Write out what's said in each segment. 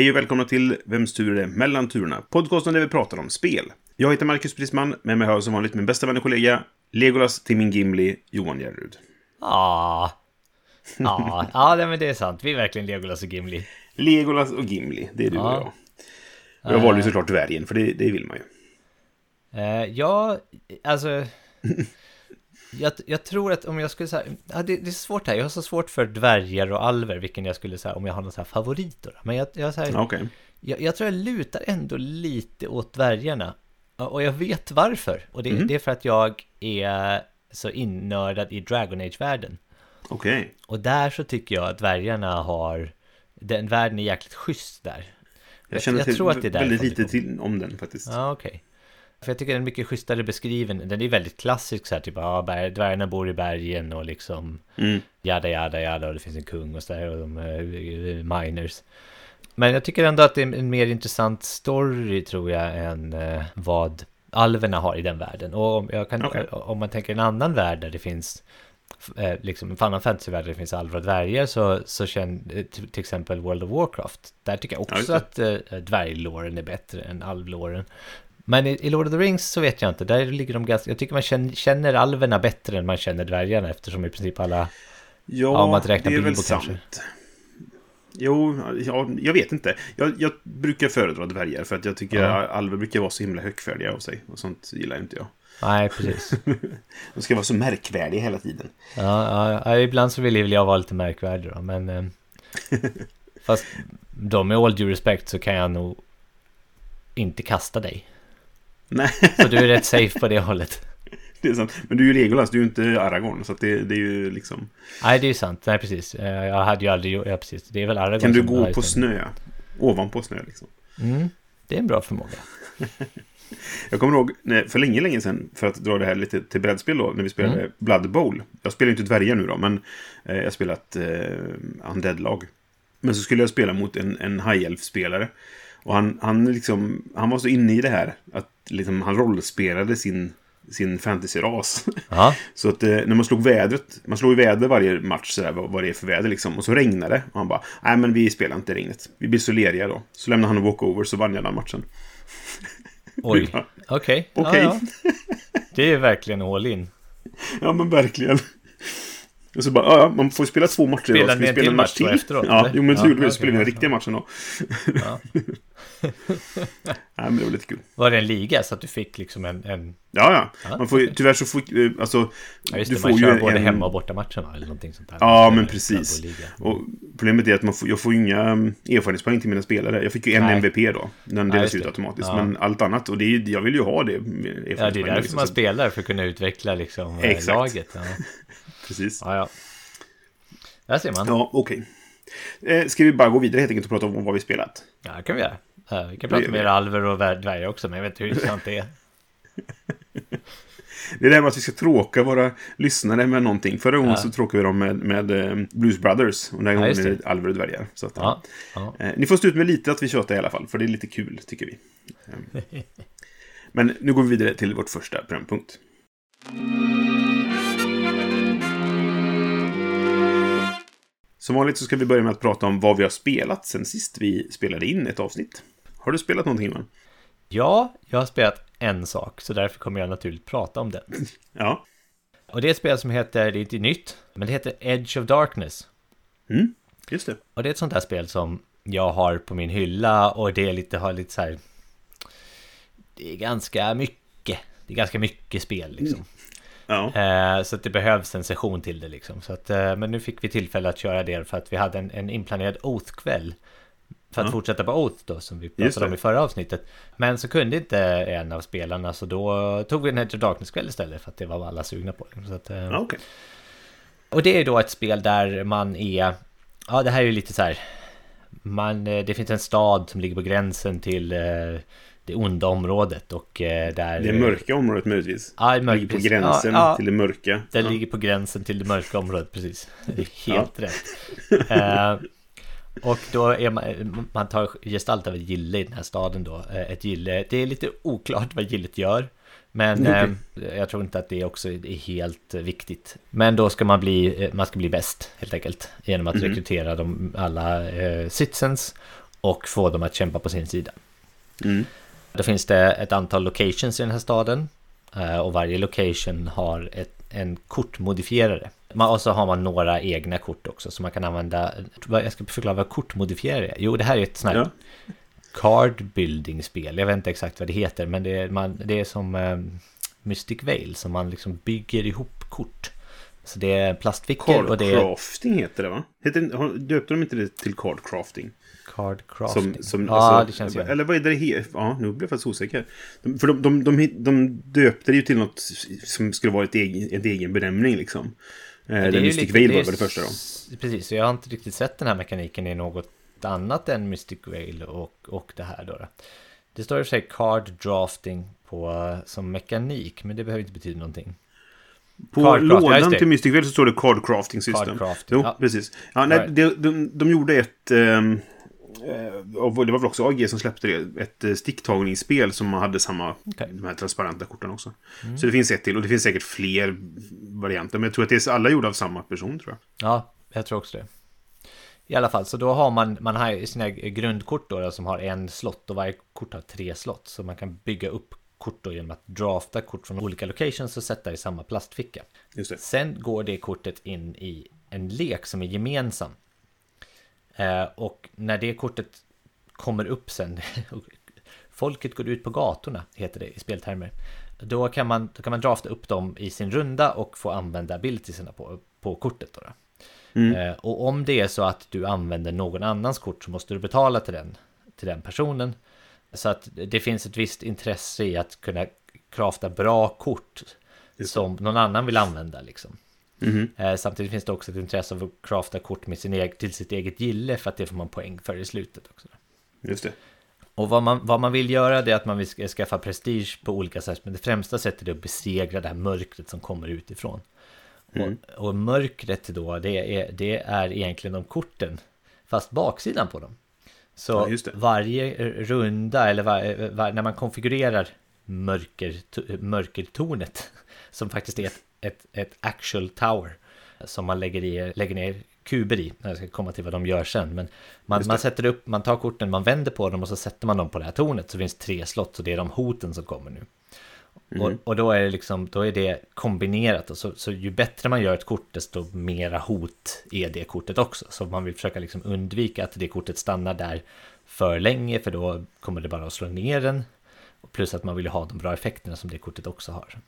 Hej och välkomna till Vems tur är det mellan turerna? Podcasten där vi pratar om spel. Jag heter Marcus Prisman, med mig har jag som vanligt min bästa vän och kollega Legolas, Timmin Gimli, Johan Järrud. Ja, ja, ja men det är sant. Vi är verkligen Legolas och Gimli. Legolas och Gimli, det är du Ja. och jag. Jag valde ju såklart dvärgen, för det, det vill man ju. Eh, ja, alltså... Jag, jag tror att om jag skulle säga, ja, det, det är svårt här, jag har så svårt för dvärgar och alver, vilken jag skulle säga, om jag har någon så här favoriter. Men jag, jag, så här, Okej. jag, jag tror jag lutar ändå lite åt dvärgarna. Och jag vet varför. Och det, det är för att jag är så innördad i Dragon Age-världen. Okej. Och där så tycker jag att dvärgarna har, den världen är jäkligt schysst där. Jag känner jag till tror att det är väldigt lite till om den faktiskt. Ja, okej. För jag tycker den är mycket schysstare beskriven. Den är väldigt klassisk så här, typ, ja, berg, dvärgarna bor i bergen och liksom Mm. jada, jada, jada och det finns en kung och så där och de är miners. Men jag tycker ändå att det är en mer intressant story tror jag än eh, vad alverna har i den världen. Och om, kan, Okej. om man tänker en annan värld där det finns eh, liksom en annan fantasyvärld där det finns alver och dvärgar så, så känner till, till exempel World of Warcraft. Där tycker jag Ja, också det. att eh, dvärglåren är bättre än alvlåren. Men i, i Lord of the Rings så vet jag inte, där ligger de ganska, jag tycker man känner, känner alverna bättre än man känner dvärgarna eftersom i princip alla, Ja, Ja, om man det är väl Bilbo kanske. sant. Jo, ja, jag vet inte. Jag, jag brukar föredra dvärgar för att jag tycker Ja. alver brukar vara så himla högfärdiga av sig. Och sånt gillar inte jag. nej precis. De ska vara så märkvärdiga hela tiden. Ja, ja, ja, ibland så vill jag vara lite märkvärdig då, men... Eh, fast då med all due respect så kan jag nog inte kasta dig. Nej, Så du är rätt safe på det hållet. det är sant. Men du är ju Legolas, du är ju inte Aragorn. Så det, det är ju liksom... Nej, det är ju sant. Nej, precis. Eh, Jag hade ju aldrig. Ja, precis. Det är väl Aragorn Kan du gå på snö? Ovanpå snö liksom. Mm, det är en bra förmåga. Jag kommer ihåg för länge, länge sedan, för att dra det här lite till brädspel då, när vi spelade Mm. Blood Bowl. Jag spelar inte dvärgar nu då, men eh, jag har spelat eh, Undead-lag. Men så skulle jag spela mot en, en High Elf-spelare. Och han, han, liksom, han var så inne i det här att liksom, han rollspelade sin, sin fantasy-ras. Så att eh, när man slog vädret, man slog ju väder varje match sådär, vad, vad det är för väder liksom. Och så regnade det. Och han bara, nej men vi spelar inte regnet. Vi blir så leriga då. Så lämnade han en walkover så vann jag den matchen. oj. Okej. Okej. Ja, ja. Det är verkligen all in. Ja, men verkligen. Och så bara, ja, ja, man får spela två matcher Spela idag. Ska vi spela en match till? efteråt, Ja, eller? jo, men Ja, gjorde okej, spelade vi den ja. riktiga matchen då. Ja. Nej, men det var lite kul. Var det en liga så att du fick liksom en... en Ja, ja. Ja, Man får tyvärr så får eh, alltså... ja, just du det, får man ju kör både en- hemma och bortamatchen va? Eller någonting sånt där. Ja, men precis. Och problemet är att man får, jag får inga mm, erfarenhetspoäng till mina spelare. Jag fick ju en Nej. MVP då. Den Ja, delas ut automatiskt. Ja. Men allt annat, och det är, jag vill ju ha det. Ja, det är därför liksom, man spelar, för att kunna utveckla liksom eh, Exakt. laget. Ja. Precis. ja, ja. Där ser man. Ja, okej. Eh, ska vi bara gå vidare helt enkelt och prata om vad vi spelat? Ja, det kan vi göra. Ja, vi kan prata mer alver och vär- dvärgar också, men jag vet inte hur intressant det är. Det är det här med att vi ska tråka våra lyssnare med någonting. Förra gången Ja. så tråkade vi dem med, med eh, Blues Brothers. Och den här gången just är det. Alver och dvärgar. Så att, Ja, ja. eh, ni får stå ut med lite att vi tjatar i alla fall. För det är lite kul, tycker vi. Eh, Men nu går vi vidare till vårt första programpunkt. Som vanligt så ska vi börja med att prata om vad vi har spelat sen sist vi spelade in ett avsnitt. Har du spelat någonting Johan? ja, jag har spelat en sak, så därför kommer jag naturligt prata om den. Ja. Och det är ett spel som heter, det är inte nytt, men det heter Edge of Darkness. Mm, just det. Och det är ett sånt här spel som jag har på min hylla och det är lite, har lite så här... Det är ganska mycket. Det är ganska mycket spel liksom. Ja. Eh, så att det behövs en session till det liksom. Så att, eh, men nu fick vi tillfälle att köra det för att vi hade en, en inplanerad Oath-kväll. För att Ja. fortsätta på Oath då, som vi pratade om i förra avsnittet. Men så kunde inte en av spelarna, så då tog vi en Edge of Darkness-kväll istället. För att det var vad alla sugna på. Så att, eh, okej. och det är då ett spel där man är... Ja, det här är ju lite så här... Man, eh, det finns en stad som ligger på gränsen till eh, det onda området och eh, där... Det mörka området möjligtvis. Ja, det ligger på gränsen ja, ja, till det mörka. Det ja. ligger på gränsen till det mörka området, precis. Det är helt rätt. eh, och då är man, man tar gestalt av ett gille i den här staden då. Eh, ett gille, det är lite oklart vad gillet gör. Men okay. eh, jag tror inte att det också är helt viktigt. Men då ska man bli, eh, man ska bli bäst helt enkelt. Genom att mm. rekrytera de, alla eh, citizens och få dem att kämpa på sin sida. Mm. Då finns det ett antal locations i den här staden. Eh, och varje location har ett, en kortmodifierare. Och så har man några egna kort också så man kan använda. Jag ska förklara vad kortmodifierare är. Jo, det här är ett sånt här ja. card building spel. Jag vet inte exakt vad det heter, men det är, man, det är som um, Mystic Veil som man liksom bygger ihop kort. Så det är plastfickor och det är... Cardcrafting heter det va? Heter, döpte de inte det till cardcrafting? Cardcrafting. Som, som, ja, alltså, det känns ju. Eller vad är det heter? Ja, nu blir jag faktiskt osäker. De, för de, de, de, de döpte det ju till något som skulle vara ett egen, ett egen benämning liksom. Ja, det är Mystic Veil var det första då. Precis, så jag har inte riktigt sett den här mekaniken i något annat än Mystic Veil och, och det här då. då. Det står i och för sig card drafting på, som mekanik, men det behöver inte betyda någonting. På lådan till Mystic Veil så står det Card Crafting System. Card crafting, jo, ja. precis. Ja, nej, right. de, de, de gjorde ett... Um, och det var väl också AG som släppte det. Ett eh, sticktagningsspel som hade samma, okay. de här transparenta korten också. Mm. Så det finns ett till och det finns säkert fler varianter. Men jag tror att det är alla gjorda av samma person tror jag. Ja, jag tror också det. I alla fall, så då har man, man har sina grundkort då, som har en slott och varje kort har tre slott. Så man kan bygga upp kort då genom att drafta kort från olika locations och sätta i samma plastficka. Sen går det kortet in i en lek som är gemensam. Eh, och när det kortet kommer upp sen, folket går ut på gatorna, heter det i speltermer. Då kan man, då kan man drafta upp dem i sin runda och få använda abilitiesarna på, på kortet. Då, mm. eh, och om det är så att du använder någon annans kort så måste du betala till den, till den personen. Så att det finns ett visst intresse i att kunna krafta bra kort som någon annan vill använda liksom. Mm. Samtidigt finns det också ett intresse av att crafta kort med sin egen, till sitt eget gille för att det får man poäng för i slutet också. Just det. Och vad man, vad man vill göra det är att man vill skaffa prestige på olika sätt. Men det främsta sättet är att besegra det här mörkret som kommer utifrån. Mm. Och, och, mörkret då, det är, det är egentligen de korten. Fast baksidan på dem. Så ja, varje runda, eller var, var, när man konfigurerar mörker, mörkertornet, som faktiskt är ett, ett, ett actual tower, som man lägger, i, lägger ner kuber i. Jag ska komma till vad de gör sen. Men man, man sätter upp, man tar korten, man vänder på dem och så sätter man dem på det här tornet. Så finns tre slott, så det är de hoten som kommer nu. Mm. Och, och, då är det liksom, då är det kombinerat. Och så, så ju bättre man gör ett kort, desto mera hot är det kortet också. Så man vill försöka liksom undvika att det kortet stannar där för länge, för då kommer det bara att slå ner den. Plus att man vill ha de bra effekterna som det kortet också har.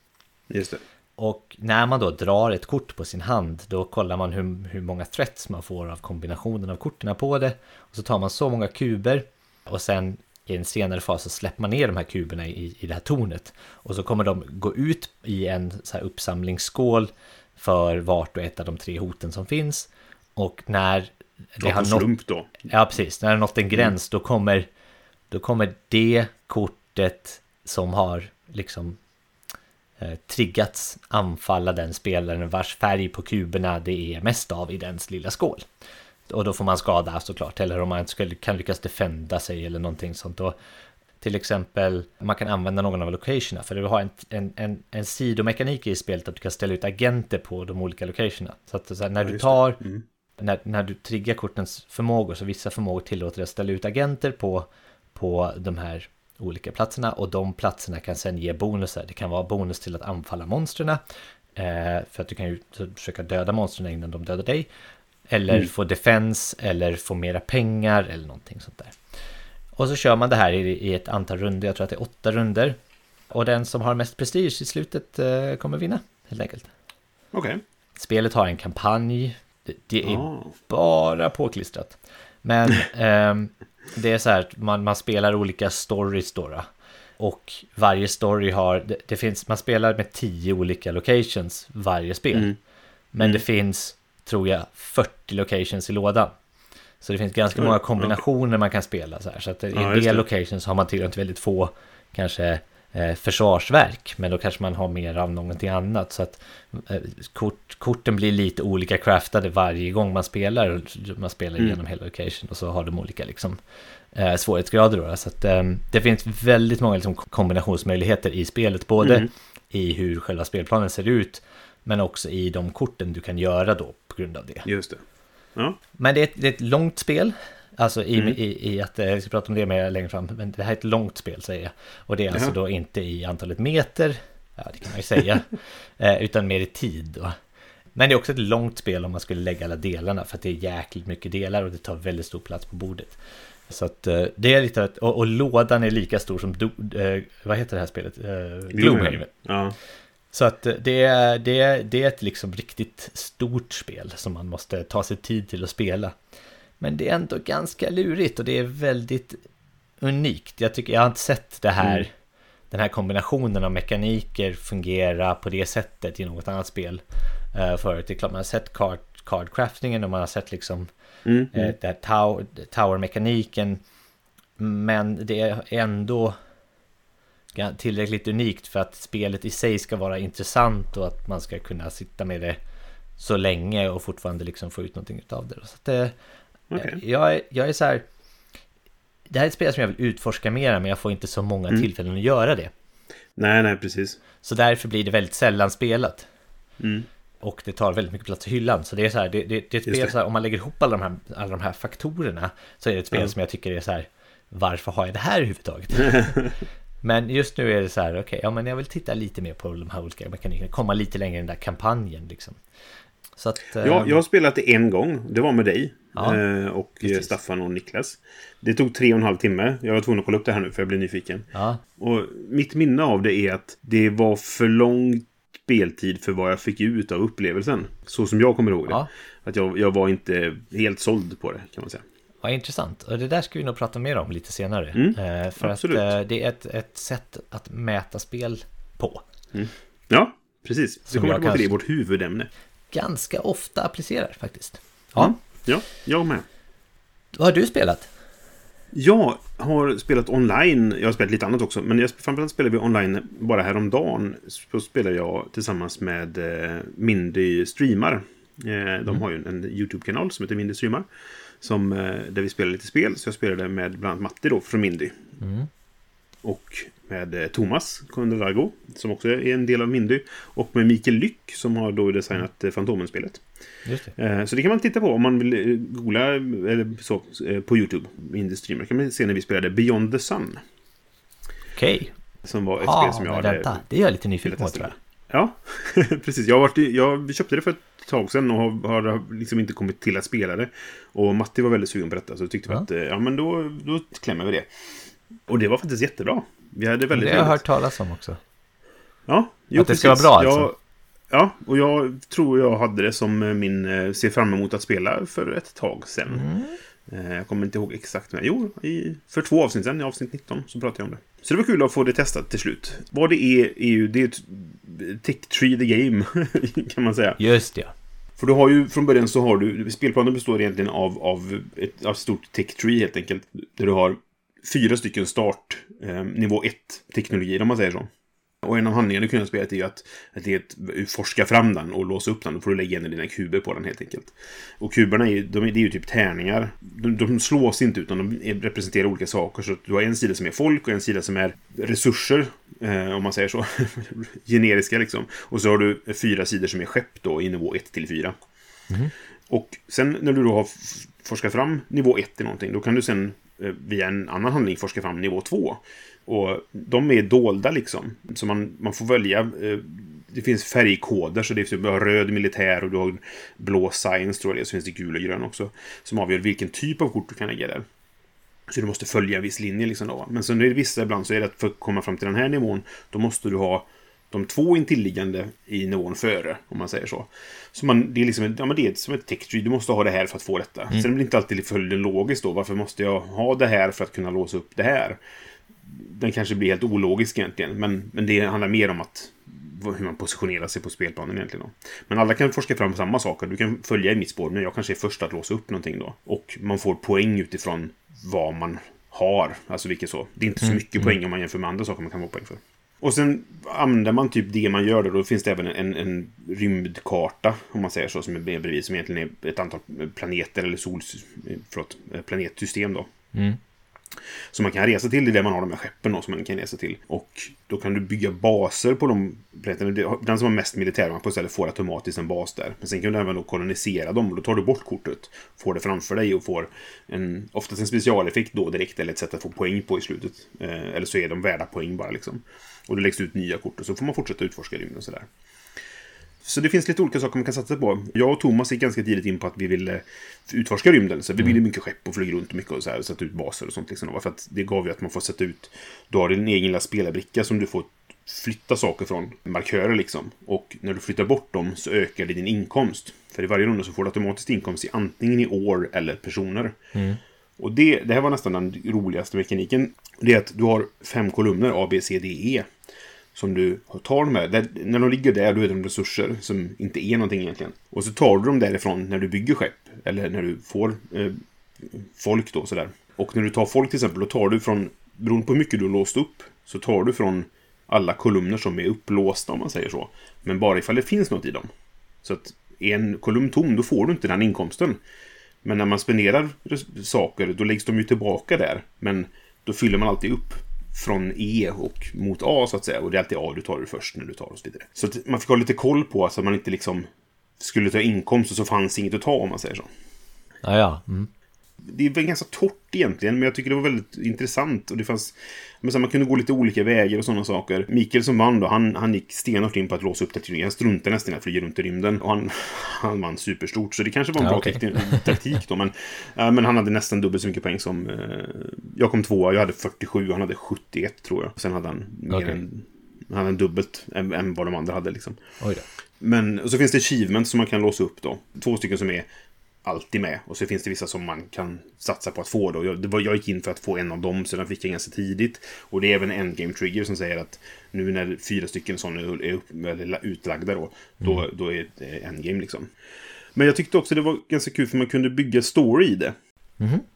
Just det. Och när man då drar ett kort på sin hand, då kollar man hur, hur många threats man får av kombinationen av korten på det. Och så tar man så många kuber och sen i en senare fas så släpper man ner de här kuberna i, i det här tornet. Och så kommer de gå ut i en så här uppsamlingsskål för vart och ett av de tre hoten som finns. Och när det har nått... Då. Ja, precis. När det har nått en gräns då kommer, då kommer det kortet som har liksom triggats anfalla den spelaren vars färg på kuberna det är mest av i dens lilla skål. Och då får man skada såklart, eller om man skulle, kan lyckas defenda sig eller någonting sånt. Då, till exempel, man kan använda någon av locationerna, för du har en, en, en, en sidomekanik i spelet att du kan ställa ut agenter på de olika locationerna. Så att så här, när ja, du tar, mm. när, när du triggar kortens förmågor, så vissa förmågor tillåter dig att ställa ut agenter på, på de här olika platserna och de platserna kan sen ge bonusar. Det kan vara bonus till att anfalla monstren, eh, för att du kan ju försöka döda monstren innan de dödar dig. Eller mm. få defense eller få mera pengar eller någonting sånt där. Och så kör man det här i, ett antal runder, jag tror att det är åtta runder. Och den som har mest prestige i slutet eh, kommer vinna, helt enkelt. Okej. Okay. Spelet har en kampanj, det, det är oh. bara påklistrat. Men eh, det är så här, man, man spelar olika stories då, då. Och varje story har, det, det, finns, man spelar med tio olika locations varje spel. Mm. Men mm. det finns tror jag, 40 locations i lådan. Så det finns ganska Oj, många kombinationer man kan spela så här. Så att i Ja, en just del locations har man tillgång till väldigt få kanske försvarsverk. Men då kanske man har mer av någonting annat. Så att eh, kort, korten blir lite olika craftade varje gång man spelar. Man spelar Mm. igenom hela location och så har de olika liksom, eh, svårighetsgrader. Då. Så att, eh, det finns väldigt många liksom, kombinationsmöjligheter i spelet. Både Mm. i hur själva spelplanen ser ut. Men också i de korten du kan göra då på grund av det. Just det. Ja, Men det är ett, det är ett långt spel. Alltså i, Mm. i, i att, eh, jag ska prata om det mer längre fram, men det här är ett långt spel säger jag. Och det är alltså Jaha. då inte i antalet meter, ja det kan man ju säga, eh, utan mer i tid då. Men det är också ett långt spel om man skulle lägga alla delarna, för att det är jäkligt mycket delar och det tar väldigt stor plats på bordet. Så att eh, det är lite, att- och, och lådan är lika stor som, do, vad heter det här spelet? Gloomhaven. Ja, Så att det är, det, det är ett liksom riktigt stort spel som man måste ta sig tid till att spela. Men det är ändå ganska lurigt och det är väldigt unikt. Jag tycker jag har inte sett det här, Mm. den här kombinationen av mekaniker fungera på det sättet i något annat spel uh, förut. Det är klart man har sett card, cardcraftingen och man har sett liksom mm, eh, mm. det här tower, tower-mekaniken. Men det är ändå tillräckligt unikt för att spelet i sig ska vara intressant och att man ska kunna sitta med det så länge och fortfarande liksom få ut någonting av det. Så det, Okej. jag, är, jag är så här... Det här är ett spel som jag vill utforska mera men jag får inte så många Mm. tillfällen att göra det. Nej, nej, precis. Så därför blir det väldigt sällan spelat. Mm. Och det tar väldigt mycket plats i hyllan. Så det är så här, det, det, det är ett Just spel så här, om man lägger ihop alla de här, alla de här faktorerna så är det ett spel Ja. som jag tycker är så här, varför har jag det här överhuvudtaget? men just nu är det så här, okej, ja men jag vill titta lite mer på de här olika mekanikerna, komma lite längre i den där kampanjen liksom. Så att... Ja, ehm, jag har spelat det en gång. Det var med dig. Ja, eh, och eh, precis. Staffan och Niklas. Det tog tre och en halv timme. Jag var tvungen att kolla upp det här nu för jag blev nyfiken. ja, Och mitt minne av det är att det var för lång speltid för vad jag fick ut av upplevelsen. Så som jag kommer ihåg det. ja, Att jag, jag var inte helt såld på det, kan man säga. vad intressant. Och det där ska vi nog prata mer om lite senare. Mm, Eh, för absolut. att det är ett, ett sätt att mäta spel på. Ja, precis. Det kommer tillbaka till kanske- vårt huvudämne. Ganska ofta applicerar faktiskt. Ja, Mm. Ja, jag med. vad har du spelat? Jag har spelat online. Jag har spelat lite annat också. Men jag, framförallt spelade vi online bara häromdagen. Så spelade jag tillsammans med eh, Mindy Streamar. Eh, de har ju en, en YouTube-kanal som heter Mindy Streamar. Som, eh, där vi spelar lite spel. Så jag spelade med bland annat Matti då från Mindy. Mm. Och med eh, Thomas Kondelago. Som också är en del av Mindy. Och med Mikael Lyck som har då designat eh, Fantomen-spelet. Det. Eh, Så det kan man titta på om man vill googla eller så, på YouTube. Indie Streamer kan man se när vi spelade Beyond the Sun. Okej. Som var ett Ja, spel som jag hade... vänta. Det är jag lite nyfiken på tror jag. Ja, precis. Jag, har varit, jag köpte det för ett tag sedan och har, har liksom inte kommit till att spela det. Och Matti var väldigt sugen på detta så tyckte vi Ja. att ja, men då, då klämmer vi det. Och det var faktiskt jättebra. Vi hade väldigt Det har jag hört talas om också. Ja, Att det ska vara bra, alltså? Jag, ja, och jag tror jag hade det som eh, min eh, se fram emot att spela för ett tag sedan. Mm. Eh, Jag kommer inte ihåg exakt men jo, i, för två avsnitt sedan, i avsnitt 19, så pratade jag om det. Så det var kul att få det testat till slut. Vad det är, är ju, det är ett Tech Tree the Game, kan man säga. Just det. För du har ju, från början så har du, spelplanen består egentligen av, av ett av stort Tech Tree helt enkelt. Där du har fyra stycken start, eh, nivå 1 teknologier om man säger så. Och en av handlingarna i spelet är ju att, att det är att forska fram den och låsa upp den. Då får du lägga in dina kuber på den helt enkelt. Och kuberna är, de är, det är ju typ tärningar. De, de slås inte utan de representerar olika saker. Så du har en sida som är folk och en sida som är resurser. Eh, om man säger så. Generiska liksom. Och så har du fyra sidor som är skepp då i nivå 1 till 4. Och sen när du då har forskat fram nivå 1 i någonting, då kan du sen Eh, via en annan handling forska fram nivå 2. Och de är dolda liksom. Så man, man får välja. Eh, det finns färgkoder, så det finns typ, du har röd militär och du har blå science tror jag det är, så finns det gul och grön också. Som avgör vilken typ av kort du kan lägga där. Så du måste följa en viss linje liksom då. Men sen är det vissa ibland så är det att för att komma fram till den här nivån, då måste du ha de två intilliggande i nivån före, om man säger så. Så man, det är liksom, ja men det är som ett tech tree, du måste ha det här för att få detta. Sen blir det inte alltid följden logiskt då, varför måste jag ha det här för att kunna låsa upp det här? Den kanske blir helt ologisk egentligen, men, men det handlar mer om att hur man positionerar sig på spelplanen egentligen. Då. Men alla kan forska fram samma saker. Du kan följa i mitt spår, men jag kanske är först att låsa upp någonting då. Och man får poäng utifrån vad man har. Alltså vilket så. Det är inte så mycket poäng om man jämför med andra saker man kan få poäng för. Och sen använder man typ det man gör då. Då finns det även en, en rymdkarta, om man säger så, som är bredvid. Som egentligen är ett antal planeter eller sols... Eh, förlåt, eh, planetsystem då. Mm. Som man kan resa till, det är det man har de här skeppen då, som man kan resa till. Och då kan du bygga baser på de planeterna. Den som har mest militärmakt på stället får automatiskt en bas där. Men sen kan du även då kolonisera dem och då tar du bort kortet. Får det framför dig och får en, oftast en specialeffekt då direkt eller ett sätt att få poäng på i slutet. Eh, eller så är de värda poäng bara liksom. Och det läggs ut nya kort och så får man fortsätta utforska rymden och sådär. Så det finns lite olika saker man kan satsa på. Jag och Thomas gick ganska tidigt in på att vi ville utforska rymden. Så vi byggde mycket skepp och flög runt mycket och så här, och satte ut baser och sånt. Liksom. För att det gav ju att man får sätta ut... Du har din egen lilla spelarbricka som du får flytta saker från. Markörer liksom. Och när du flyttar bort dem så ökar det din inkomst. För i varje runda så får du automatiskt inkomst i antingen i år eller personer. Och det, det här var nästan den roligaste mekaniken. Det är att du har fem kolumner A, B, C, D, E. Som du tar de här. Där, när de ligger där, då är de resurser som inte är någonting egentligen. Och så tar du dem därifrån när du bygger skepp. Eller när du får eh, folk då sådär. Och när du tar folk till exempel, då tar du från, beroende på hur mycket du har låst upp, så tar du från alla kolumner som är upplåsta om man säger så. Men bara ifall det finns något i dem. Så att är en kolumn tom, då får du inte den inkomsten. Men när man spenderar saker, då läggs de ju tillbaka där. Men då fyller man alltid upp från E och mot A så att säga. Och det är alltid A du tar det först när du tar och så vidare. Så att man fick ha lite koll på så att man inte liksom skulle ta inkomst och så fanns inget att ta om man säger så. Ja, ja. Mm. Det var ganska torrt egentligen, men jag tycker det var väldigt intressant. Och det fanns... Men så man kunde gå lite olika vägar och sådana saker. Mikael som vann då, han, han gick stenhårt in på att låsa upp teknologi. Han struntade nästan i att flyga runt i rymden. Och han, han vann superstort, så det kanske var en Ja, bra tekni- taktik då. Men, ja, men han hade nästan dubbelt så mycket poäng som... Eh, jag kom tvåa, jag hade 47, han hade 71 tror jag. Sen hade han mer Okej. än... Han hade dubbelt än, än vad de andra hade liksom. Men och så finns det achievements som man kan låsa upp då. Två stycken som är alltid med. Och så finns det vissa som man kan satsa på att få då. Jag, var, jag gick in för att få en av dem, så den fick jag ganska tidigt. Och det är även en endgame trigger som säger att nu när fyra stycken sådana är, upp, utlagda då, då, då är det endgame liksom. Men jag tyckte också det var ganska kul för man kunde bygga story i det.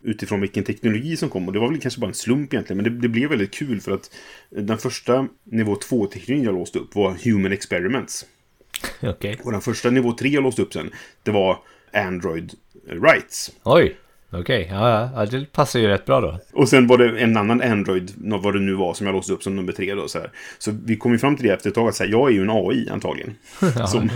Utifrån vilken teknologi som kom. Och det var väl kanske bara en slump egentligen. Men det, det blev väldigt kul för att den första nivå 2-teknologin jag låste upp var Human Experiments. Okej. Och den första nivå 3 jag låste upp sen, det var Android Rights. Oj. Okej, ja, ja. ja. Det passar ju rätt bra då. Och sen var det en annan Android, vad det nu var, som jag låste upp som nummer tre då. Så, här. så vi kom ju fram till det efter ett tag att så här, jag är ju en AI antagligen. som,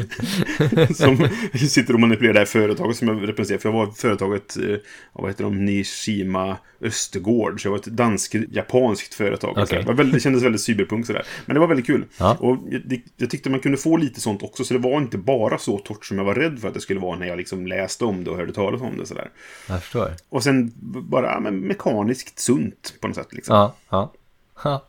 som sitter och manipulerar det här företaget som jag representerar. För jag var företaget, eh, vad heter de, Nishima Östergård. Så jag var ett dansk-japanskt företag. och så här. Det, var väldigt, det kändes väldigt cyberpunk sådär. Men det var väldigt kul. Ja. Och jag, det, jag tyckte man kunde få lite sånt också. Så det var inte bara så torrt som jag var rädd för att det skulle vara när jag liksom läste om det och hörde talas om det. Sådär. Jag förstår. Och sen bara ja, men mekaniskt sunt på något sätt. Liksom. Ja, ja. ja.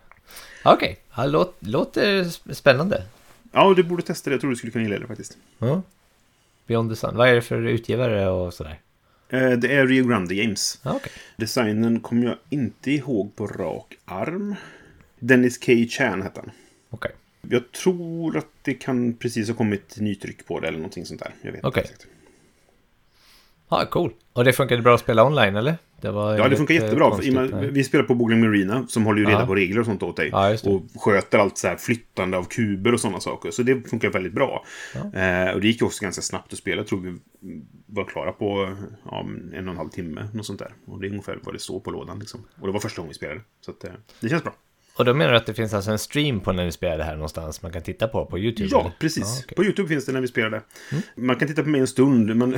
Okej, ja, låt, låter sp- spännande. Ja, du borde testa det. Jag tror du skulle kunna gilla det faktiskt. Ja. Beyond the Sun. Vad är det för utgivare och sådär? Eh, Det är Rio Grande Games. Ja, okej. Designen kommer jag inte ihåg på rak arm. Dennis K. Chan hette han. Okej. Jag tror att det kan precis ha kommit nytryck på det eller någonting sånt där. Jag vet Okej. inte exakt. Ja, cool. Och det funkade bra att spela online, eller? Det Ja, det funkar jättebra. Konstigt, vi spelar på Bowling Marina som håller ju reda Ja. på regler och sånt åt dig. Det. och sköter allt så här flyttande av kuber och sådana saker. Så det funkar väldigt bra. Eh, och det gick också ganska snabbt att spela. Jag tror vi var klara på ja, en och en halv timme. Något sånt där. Och det är ungefär vad det står på lådan. Liksom. Och det var första gången vi spelade. Så att, eh, det känns bra. Och då menar du att det finns alltså en stream på när ni spelar det här någonstans man kan titta på på YouTube? Ja, precis. Ja, okej. På YouTube finns det när vi spelade. Man kan titta på mig en stund, men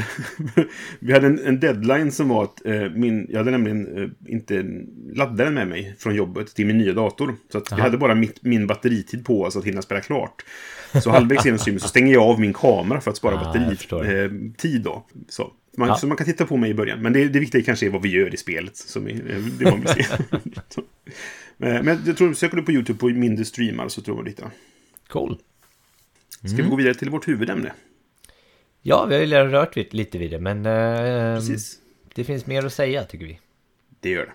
vi hade en, en deadline som var att eh, min, jag hade nämligen eh, inte laddaren med mig från jobbet till min nya dator. Så att vi hade bara mitt, min batteritid på oss att hinna spela klart. Så halvvägs genom streamen så stänger jag av min kamera för att spara Ah, jag batteritid eh, då. Så. Man, Ja. så man kan titta på mig i början. Men det, det viktiga kanske är vad vi gör i spelet. Som är, eh, det. Så. Eh, Men jag tror, söker du på YouTube på mindre streamar så tror jag du hittar. Cool. Ska Mm. vi gå vidare till vårt huvudämne? Ja, vi har ju redan rört vid, lite vid det, men eh, Precis. det finns mer att säga tycker vi. Det gör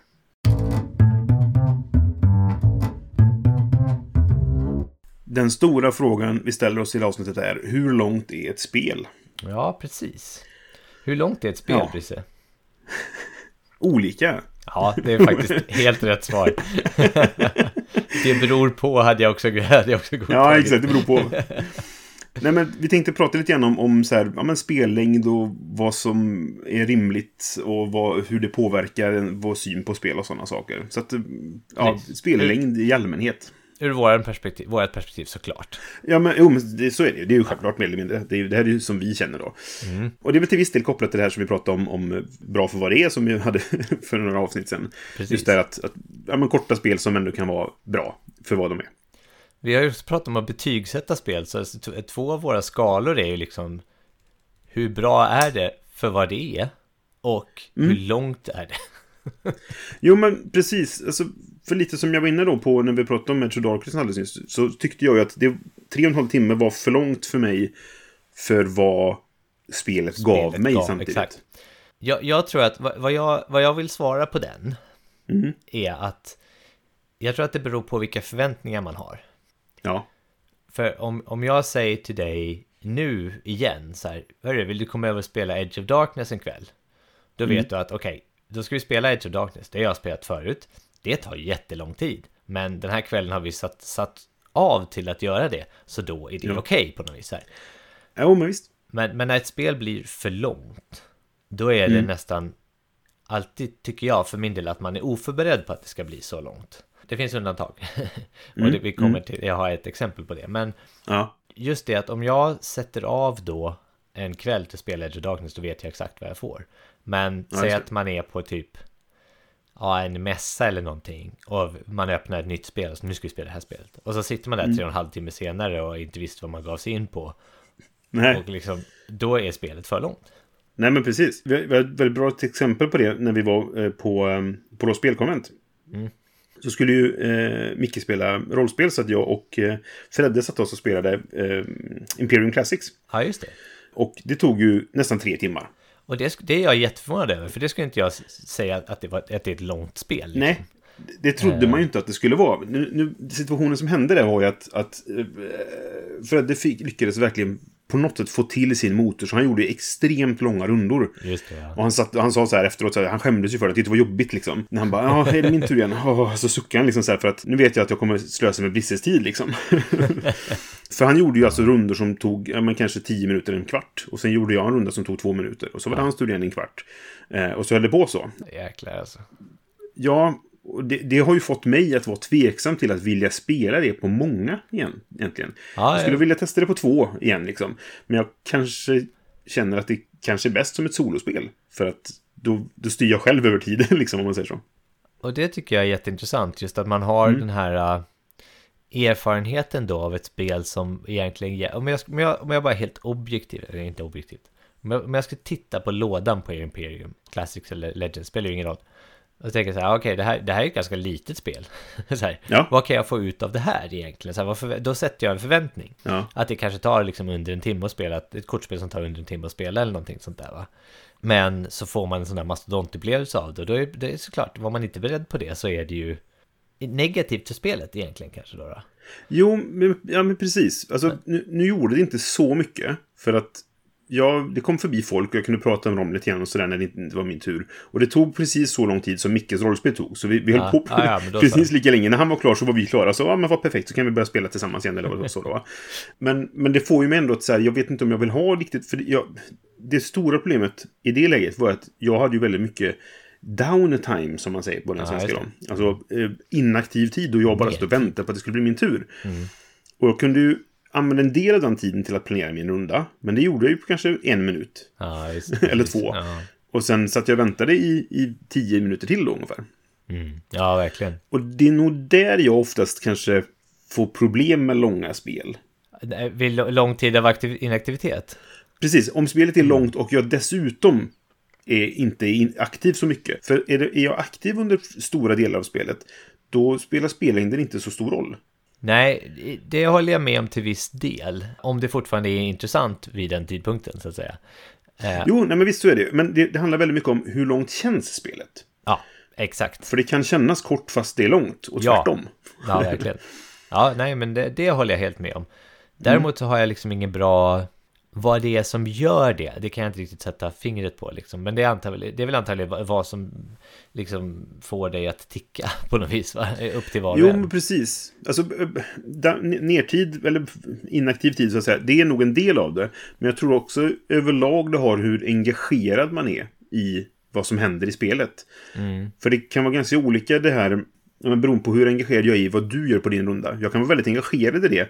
Den stora frågan vi ställer oss i det avsnittet är hur långt är ett spel? Ja, precis. Hur långt är ett spel, Ja. Brisse? Olika. Ja, det är faktiskt helt rätt svar. det beror på, hade jag också, hade jag också godtagit. Ja, exakt. Det beror på. Nej, men vi tänkte prata lite grann om, om så här, ja, men spellängd och vad som är rimligt och vad, hur det påverkar vår syn på spel och sådana saker. Så att, ja, spellängd i allmänhet. Ur vårt perspektiv, perspektiv såklart. Ja, men, jo, men det, så är det ju. Det är ju självklart mer eller mindre. Det, är, det här är ju som vi känner då. Och det är väl till viss del kopplat till det här som vi pratade om, om bra för vad det är, som vi hade för några avsnitt sedan. Precis. Just det här att, att ja, men korta spel som ändå kan vara bra för vad de är. Vi har ju också pratat om att betygsätta spel, så t- två av våra skalor är ju liksom hur bra är det för vad det är och hur långt är det? Jo, men precis. Alltså, för lite som jag var inne då på när vi pratade om Metro Darkness alldeles nyss, så tyckte jag ju att det, tre och en halv timme var för långt för mig för vad spelet, gav Spelet mig gav, samtidigt. exakt. Jag, jag tror att vad, jag, vad jag vill svara på den Mm. är att jag tror att det beror på vilka förväntningar man har. Ja. För om, om jag säger till dig nu igen så här, hörru, vill du komma över och spela Edge of Darkness en kväll? Då Mm. vet du att okej, då ska vi spela Edge of Darkness, det har jag spelat förut. Det tar jättelång tid, men den här kvällen har vi satt, satt av till att göra det, så då är det Ja. okej på något vis. Här. Jo, men visst. Men, men när ett spel blir för långt, då är det nästan alltid, tycker jag, för min del, att man är oförberedd på att det ska bli så långt. Det finns undantag. och det, vi kommer till, jag har ett exempel på det. Men Ja. just det att om jag sätter av då en kväll till att spela Edge of Darkness, då vet jag exakt vad jag får. Men Ja, säg att man är på typ ja, en mässa eller någonting och man öppnar ett nytt spel och så nu ska vi spela det här spelet. Och så sitter man där tre och en halv timme senare och inte visste vad man gav sig in på. Nej. Och liksom, då är spelet för långt. Nej, men precis. Vi har, vi har ett väldigt bra exempel på det när vi var eh, på, eh, på då spelkonvent. Mm. Så skulle ju eh, Micke spela rollspel så att jag och eh, Fredde satt oss och spelade eh, Imperium Classics. Ja, just det. Och det tog ju nästan tre timmar. Och det, det är jag jätteförvånad över, för det skulle inte jag säga att det, var, att det är ett långt spel. liksom. Nej, det trodde man ju inte att det skulle vara. Nu, nu, situationen som hände där var ju att, att eh, Fredde fick, lyckades verkligen på något sätt få till sin motor, så han gjorde extremt långa rundor. Det, ja. Och han, satt, han sa så här efteråt, så här, han skämdes ju för det, det var jobbigt liksom. När han bara, ja, är det min tur igen? Oh, så suckade han liksom så här, för att nu vet jag att jag kommer slösa med Brisses tid liksom. för han gjorde ju alltså rundor som tog, ja men kanske tio minuter, en kvart. Och sen gjorde jag en runda som tog två minuter. Och så var det hans tur igen en kvart. Eh, och så höll det på så. Jäklar alltså. Ja, och det, det har ju fått mig att vara tveksam till att vilja spela det på många igen, egentligen. Ja, jag skulle ja. vilja testa det på två igen, liksom. Men jag kanske känner att det kanske är bäst som ett solospel. För att då, då styr jag själv över tiden, liksom, om man säger så. Och det tycker jag är jätteintressant, just att man har Mm. den här äh, erfarenheten då av ett spel som egentligen, ge- om jag, om jag, om jag bara är helt objektiv, eller inte objektivt, om jag, om jag skulle titta på lådan på Imperium, Classics eller Legends, spelar ju ingen roll. Och tänker så här, okej, det, här, det här är ett ganska litet spel. så här, Ja. Vad kan jag få ut av det här egentligen? Så här, vad förvä- då sätter jag en förväntning. Ja. Att det kanske tar liksom under en timme att spela, ett ett kortspel som tar under en timme att spela eller någonting sånt där va. Men så får man en sån där mastodontupplevelse av det och då är det är såklart, var man inte beredd på det så är det ju negativt för spelet egentligen kanske då. då. Jo, men, ja, men precis. Alltså, nu, nu gjorde det inte så mycket. För att ja, det kom förbi folk och jag kunde prata med dem lite grann och sådär när det inte var min tur. Och det tog precis så lång tid som Mickes rollspel tog. Så vi, vi Ja, höll på ja, ja, då precis så. lika länge. När han var klar så var vi klara. Så ja, men vad perfekt, så kan vi börja spela tillsammans igen. Eller vad så då? Men, men det får ju mig ändå att så här, jag vet inte om jag vill ha riktigt... För jag, det stora problemet i det läget var att jag hade ju väldigt mycket downtime, som man säger på den Ja, svenska då. Alltså eh, inaktiv tid och jag bara stod och väntade på att det skulle bli min tur. Mm. Och jag kunde ju använda en del av den tiden till att planera min runda. Men det gjorde jag ju på kanske en minut. Ja, just, Eller precis. två. Ja. Och sen satt jag och väntade i, i tio minuter till då ungefär. Mm. ja, verkligen. Och det är nog där jag oftast kanske får problem med långa spel. Vid lo- lång tid av aktiv- inaktivitet. Precis, om spelet är långt och jag dessutom är inte in aktiv så mycket. För är jag aktiv under stora delar av spelet, då spelar spellängden inte så stor roll. Nej, det håller jag med om till viss del. Om det fortfarande är intressant vid den tidpunkten så att säga. Eh, Jo, nej men visst så är det. Men det, det handlar väldigt mycket om hur långt känns spelet. Ja, exakt. För det kan kännas kort fast det är långt, och Ja. tvärtom. Ja, verkligen. Ja, nej, men det, det håller jag helt med om. Däremot så har jag liksom ingen bra... Vad det är som gör det, det kan jag inte riktigt sätta fingret på liksom. Men det är, antagligen, det är väl antagligen vad- som liksom får dig att ticka på något vis, va? Upp till var och Jo, en. men precis. Alltså, nertid, eller inaktiv tid så att säga, det är nog en del av det. Men jag tror också överlag det har hur engagerad man är i vad som händer i spelet. För det kan vara ganska olika det här, ja, men beroende på hur engagerad jag är i vad du gör på din runda. Jag kan vara väldigt engagerad i det,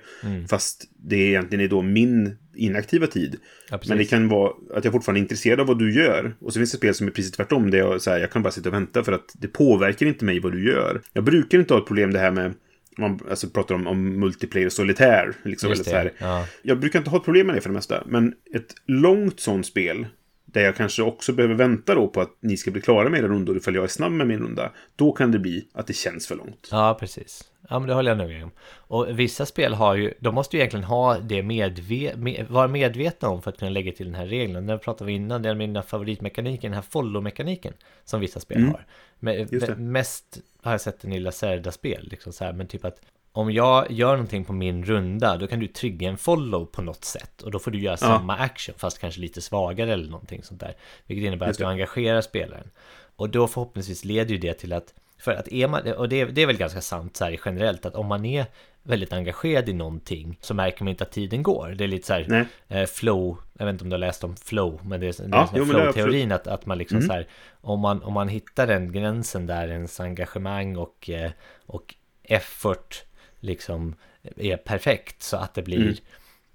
fast det egentligen är då min inaktiva tid. Ja. Men det kan vara att jag fortfarande är intresserad av vad du gör. Och så finns det spel som är precis tvärtom. Där jag, så här, jag kan bara sitta och vänta för att det påverkar inte mig vad du gör. Jag brukar inte ha ett problem det här med man alltså, pratar om, om multiplayer och solitär. Liksom, eller så här. ja. Jag brukar inte ha ett problem med det för det mesta. Men ett långt sånt spel. Där jag kanske också behöver vänta då på att ni ska bli klara med era rundor ifall jag är snabb med min runda. Då kan det bli att det känns för långt. Ja, precis. Ja, men det håller jag nog med om. Och vissa spel har ju, de måste ju egentligen ha det medve, med, vara medvetna om för att kunna lägga till den här regeln. Den pratade vi innan, det är mina favoritmekaniken, den här follow-mekaniken som vissa spel har. Men, Mm. Just det. mest har jag sett den i Lacerda-spel, liksom så här, men typ att om jag gör någonting på min runda, då kan du trigga en follow på något sätt. Och då får du göra samma action, fast kanske lite svagare eller någonting sånt där. Vilket innebär att du engagerar spelaren. Och då förhoppningsvis leder ju det till att, för att är man, och det, det är väl ganska sant så här generellt, att om man är väldigt engagerad i någonting så märker man inte att tiden går. Det är lite så här eh, flow, jag vet inte om du har läst om flow, men det är, är Ja, jag flow-teorin att, att man liksom så här, om man, om man hittar den gränsen där ens engagemang och, eh, och effort liksom är perfekt så att det blir Mm.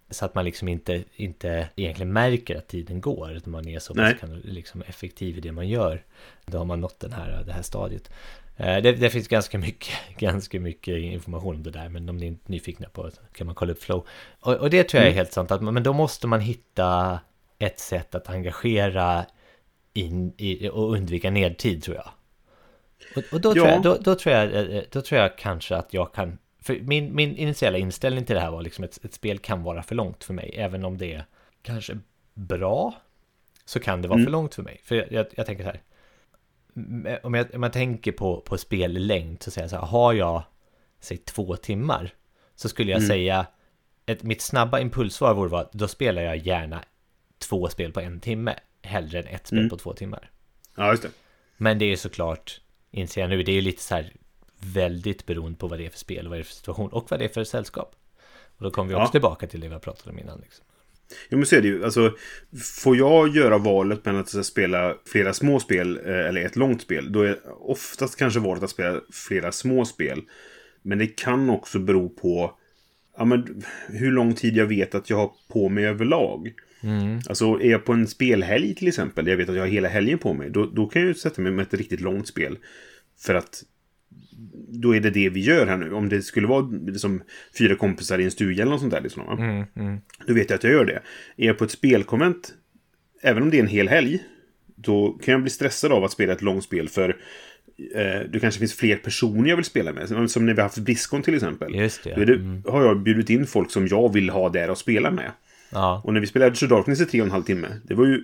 så att man liksom inte, inte egentligen märker att tiden går, att man är så pass kan- liksom effektiv i det man gör. Då har man nått den här, det här stadiet. Eh, Det, det finns ganska mycket, ganska mycket information om det där, men om ni är nyfikna på det kan man kolla upp flow. Och, och det tror jag är Mm. helt sant, att, men då måste man hitta ett sätt att engagera in i, och undvika nedtid tror jag. Och, och då, tror Ja. jag, då, då, tror jag, eh, då tror jag kanske att jag kan för min, min initiala inställning till det här var liksom att ett spel kan vara för långt för mig. Även om det är kanske bra så kan det vara Mm. för långt för mig. För jag, jag, jag tänker så här. Om jag, om jag tänker på, på spellängd så säger jag så här. Har jag, säg två timmar. Så skulle jag Mm. säga. Ett, mitt snabba impulsvar vore att då spelar jag gärna två spel på en timme. Hellre än ett spel Mm. på två timmar. Ja, just det. Men det är såklart, inser jag nu, det är ju lite så här väldigt beroende på vad det är för spel vad det är för situation och vad det är för sällskap. Och då kommer vi också Ja. tillbaka till det vi har pratat om innan. Liksom. Jo, men så är det ju. Alltså, får jag göra valet mellan att spela flera små spel eh, eller ett långt spel, då är oftast kanske valet att spela flera små spel. Men det kan också bero på ja, men, hur lång tid jag vet att jag har på mig överlag. Alltså, är jag på en spelhelg till exempel, där jag vet att jag har hela helgen på mig, då, då kan jag ju sätta mig med ett riktigt långt spel. För att då är det det vi gör här nu. Om det skulle vara liksom fyra kompisar i en stuga eller något sånt där. Liksom, va? Då vet jag att jag gör det. Är jag på ett spelkonvent, även om det är en hel helg, då kan jag bli stressad av att spela ett långt spel för eh, det kanske finns fler personer jag vill spela med. Som- när vi har haft Blizzcon till exempel. Just det. Då det, har jag bjudit in folk som jag vill ha där och spela med. Ja, Och när vi spelade Edge of Darkness i tre och en halv timme, det var ju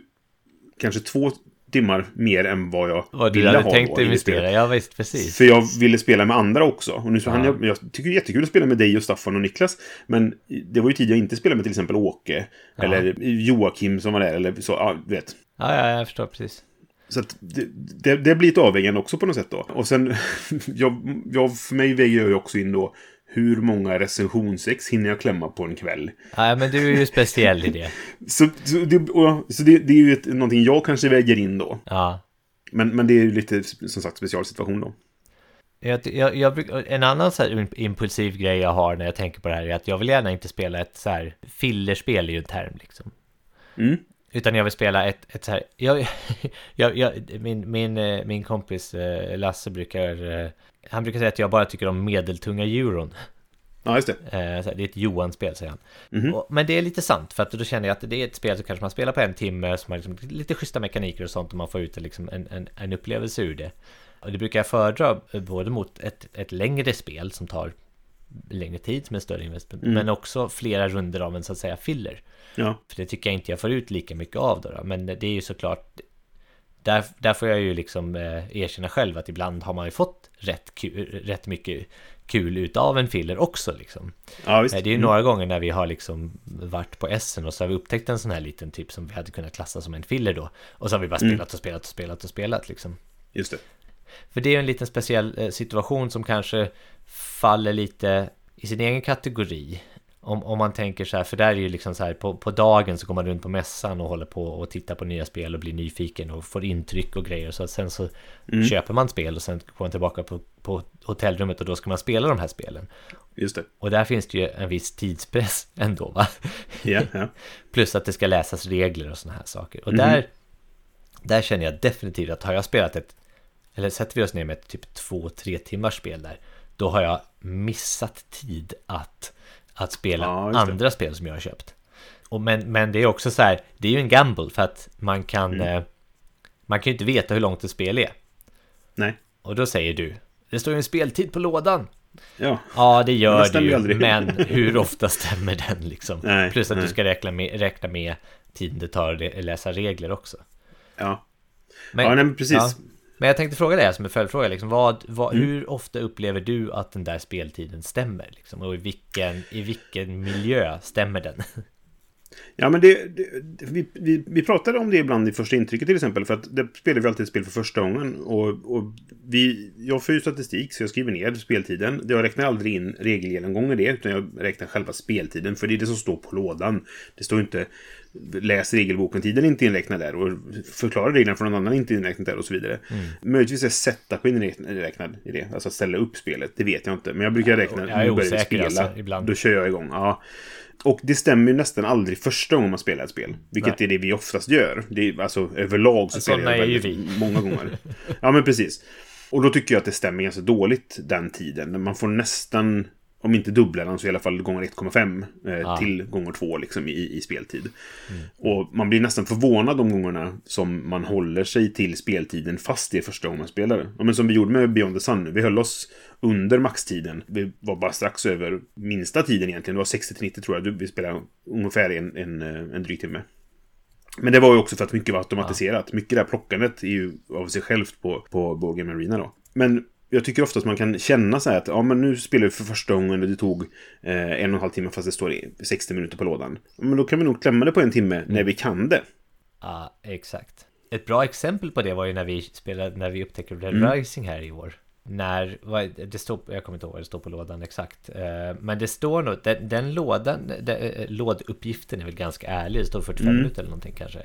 kanske två timmar mer än vad jag vad du ville hade ha tänkt då i det investera, ja visst, precis. För jag ville spela med andra också. Och nu så Ja. han, jag, jag tycker det är jättekul att spela med dig och Staffan och Niklas. Men det var ju tid jag inte spelade med till exempel Åke. Ja. Eller Joakim som var där. Eller så, ja, du vet. Ja, ja, jag förstår precis. Så det, det, det blir ett avvägande också på något sätt då. Och sen, jag, jag, för mig väger jag ju också in då hur många recensionsex hinner jag klämma på en kväll. Ja, men du är ju speciell i det. Så, så, det, och, så det, det är ju ett, någonting jag kanske väger in då. Ja. Men, men det är ju lite, som sagt, specialsituation då. Jag, jag, jag, en annan så här impulsiv grej jag har när jag tänker på det här är att jag vill gärna inte spela ett så här fillerspel ju en term liksom. Mm. Utan jag vill spela ett, ett så här, jag, jag, jag, min, min, eh, min kompis eh, Lasse brukar, eh, han brukar säga att jag bara tycker om medeltunga euron. Ja, just det. Eh, Det är ett Johan-spel, säger han. Mhm. Och, men det är lite sant, för att då känner jag att det är ett spel som kanske man spelar på en timme, som har liksom lite schyssta mekaniker och sånt, och man får ut liksom en, en, en upplevelse ur det. Och det brukar jag föredra eh, både mot ett, ett längre spel som tar längre tid, som är större investment, Mm. men också flera runder av en så att säga filler. Ja. För det tycker jag inte jag får ut lika mycket av då, då. men det är ju såklart där, där får jag ju liksom eh, erkänna själv att ibland har man ju fått rätt, kul, rätt mycket kul utav en filler också liksom. Ja. Eh, Det är ju Mm. några gånger när vi har liksom varit på Essen och så har vi upptäckt en sån här liten typ som vi hade kunnat klassa som en filler då. Och så har vi bara Mm. spelat och spelat och spelat och spelat liksom. Just det. För det är ju en liten speciell eh, situation som kanske faller lite i sin egen kategori. Om, om man tänker så här, för där är ju liksom så här på, på dagen så går man runt på mässan och håller på och tittar på nya spel och blir nyfiken och får intryck och grejer. Så att sen så köper man spel och sen går man tillbaka på, på hotellrummet och då ska man spela de här spelen. Just det. Och där finns det ju en viss tidspress ändå va? Ja, ja. Plus att det ska läsas regler och sådana här saker. Och där, där känner jag definitivt att har jag spelat ett, eller sätter vi oss ner med ett typ två, tre timmars spel där, då har jag missat tid att, att spela Ja, andra spel som jag har köpt. Och men, men det är också så här, det är ju en gamble för att man kan, Mm. eh, man kan ju inte veta hur långt ett spel är. Nej. Och då säger du, det står ju en speltid på lådan. Ja. Ja, det gör det ju aldrig. men hur ofta stämmer den liksom? Nej, Plus att nej. du ska räkna med, räkna med tiden det tar att lä- läsa regler också. Ja. Men, ja, nej, men precis. ja. Men jag tänkte fråga dig som en följdfråga, liksom, vad, vad, Mm. hur ofta upplever du att den där speltiden stämmer? Liksom, och i vilken, i vilken miljö stämmer den? Ja, men det, det, vi, vi, vi pratade om det ibland i första intrycket till exempel. För att det spelar vi alltid ett spel för första gången. Och, och vi, jag får ju statistik så jag skriver ner speltiden. Jag räknar aldrig in regelgenomgång i det. Utan jag räknar själva speltiden. För det är det som står på lådan. Det står inte läs regelboken. Tiden är inte inräknad där. Och förklara reglerna för någon annan är inte inräknad där och så vidare. Möjligtvis är setupen inräknad i det. Alltså att ställa upp spelet. Det vet jag inte. Men jag brukar räkna. Jag är osäker, spela. alltså, ibland. Då kör jag igång. Ja. Och det stämmer ju nästan aldrig första gången man spelar ett spel. Vilket Nej. är det vi oftast gör. Det är, alltså överlag så spelar jag väldigt vi. många gånger. Ja, men precis. Och då tycker jag att det stämmer ganska dåligt den tiden. Man får nästan, om inte dubbla den så i alla fall gånger 1,5 eh, Ja. till gånger 2 liksom i, i speltid. Mm. Och man blir nästan förvånad de gångerna som man håller sig till speltiden fast det är första gången man spelar. Ja, men som vi gjorde med Beyond the Sun. Vi höll oss under maxtiden. Vi var bara strax över minsta tiden egentligen. Det var 60-90 tror jag. Vi spelade ungefär en, en, eh, en dryg timme. Men det var ju också för att mycket var automatiserat. Mycket det här plockandet är ju av sig självt på, på Board Arena då. Men jag tycker ofta att man kan känna så här att ja, men nu spelar vi för första gången och det tog eh, en och en halv timme fast det står i 60 minuter på lådan. Men då kan vi nog klämma det på en timme när vi kan det. Ja, exakt. Ett bra exempel på det var ju när vi spelade, när vi upptäckte Red Mm. Rising här i år. När, vad, det står, jag kommer inte ihåg vad det står på lådan exakt. Eh, Men det står nog, den, den lådan, den, eh, låduppgiften är väl ganska ärlig. Det står 45 Mm. minuter eller någonting kanske.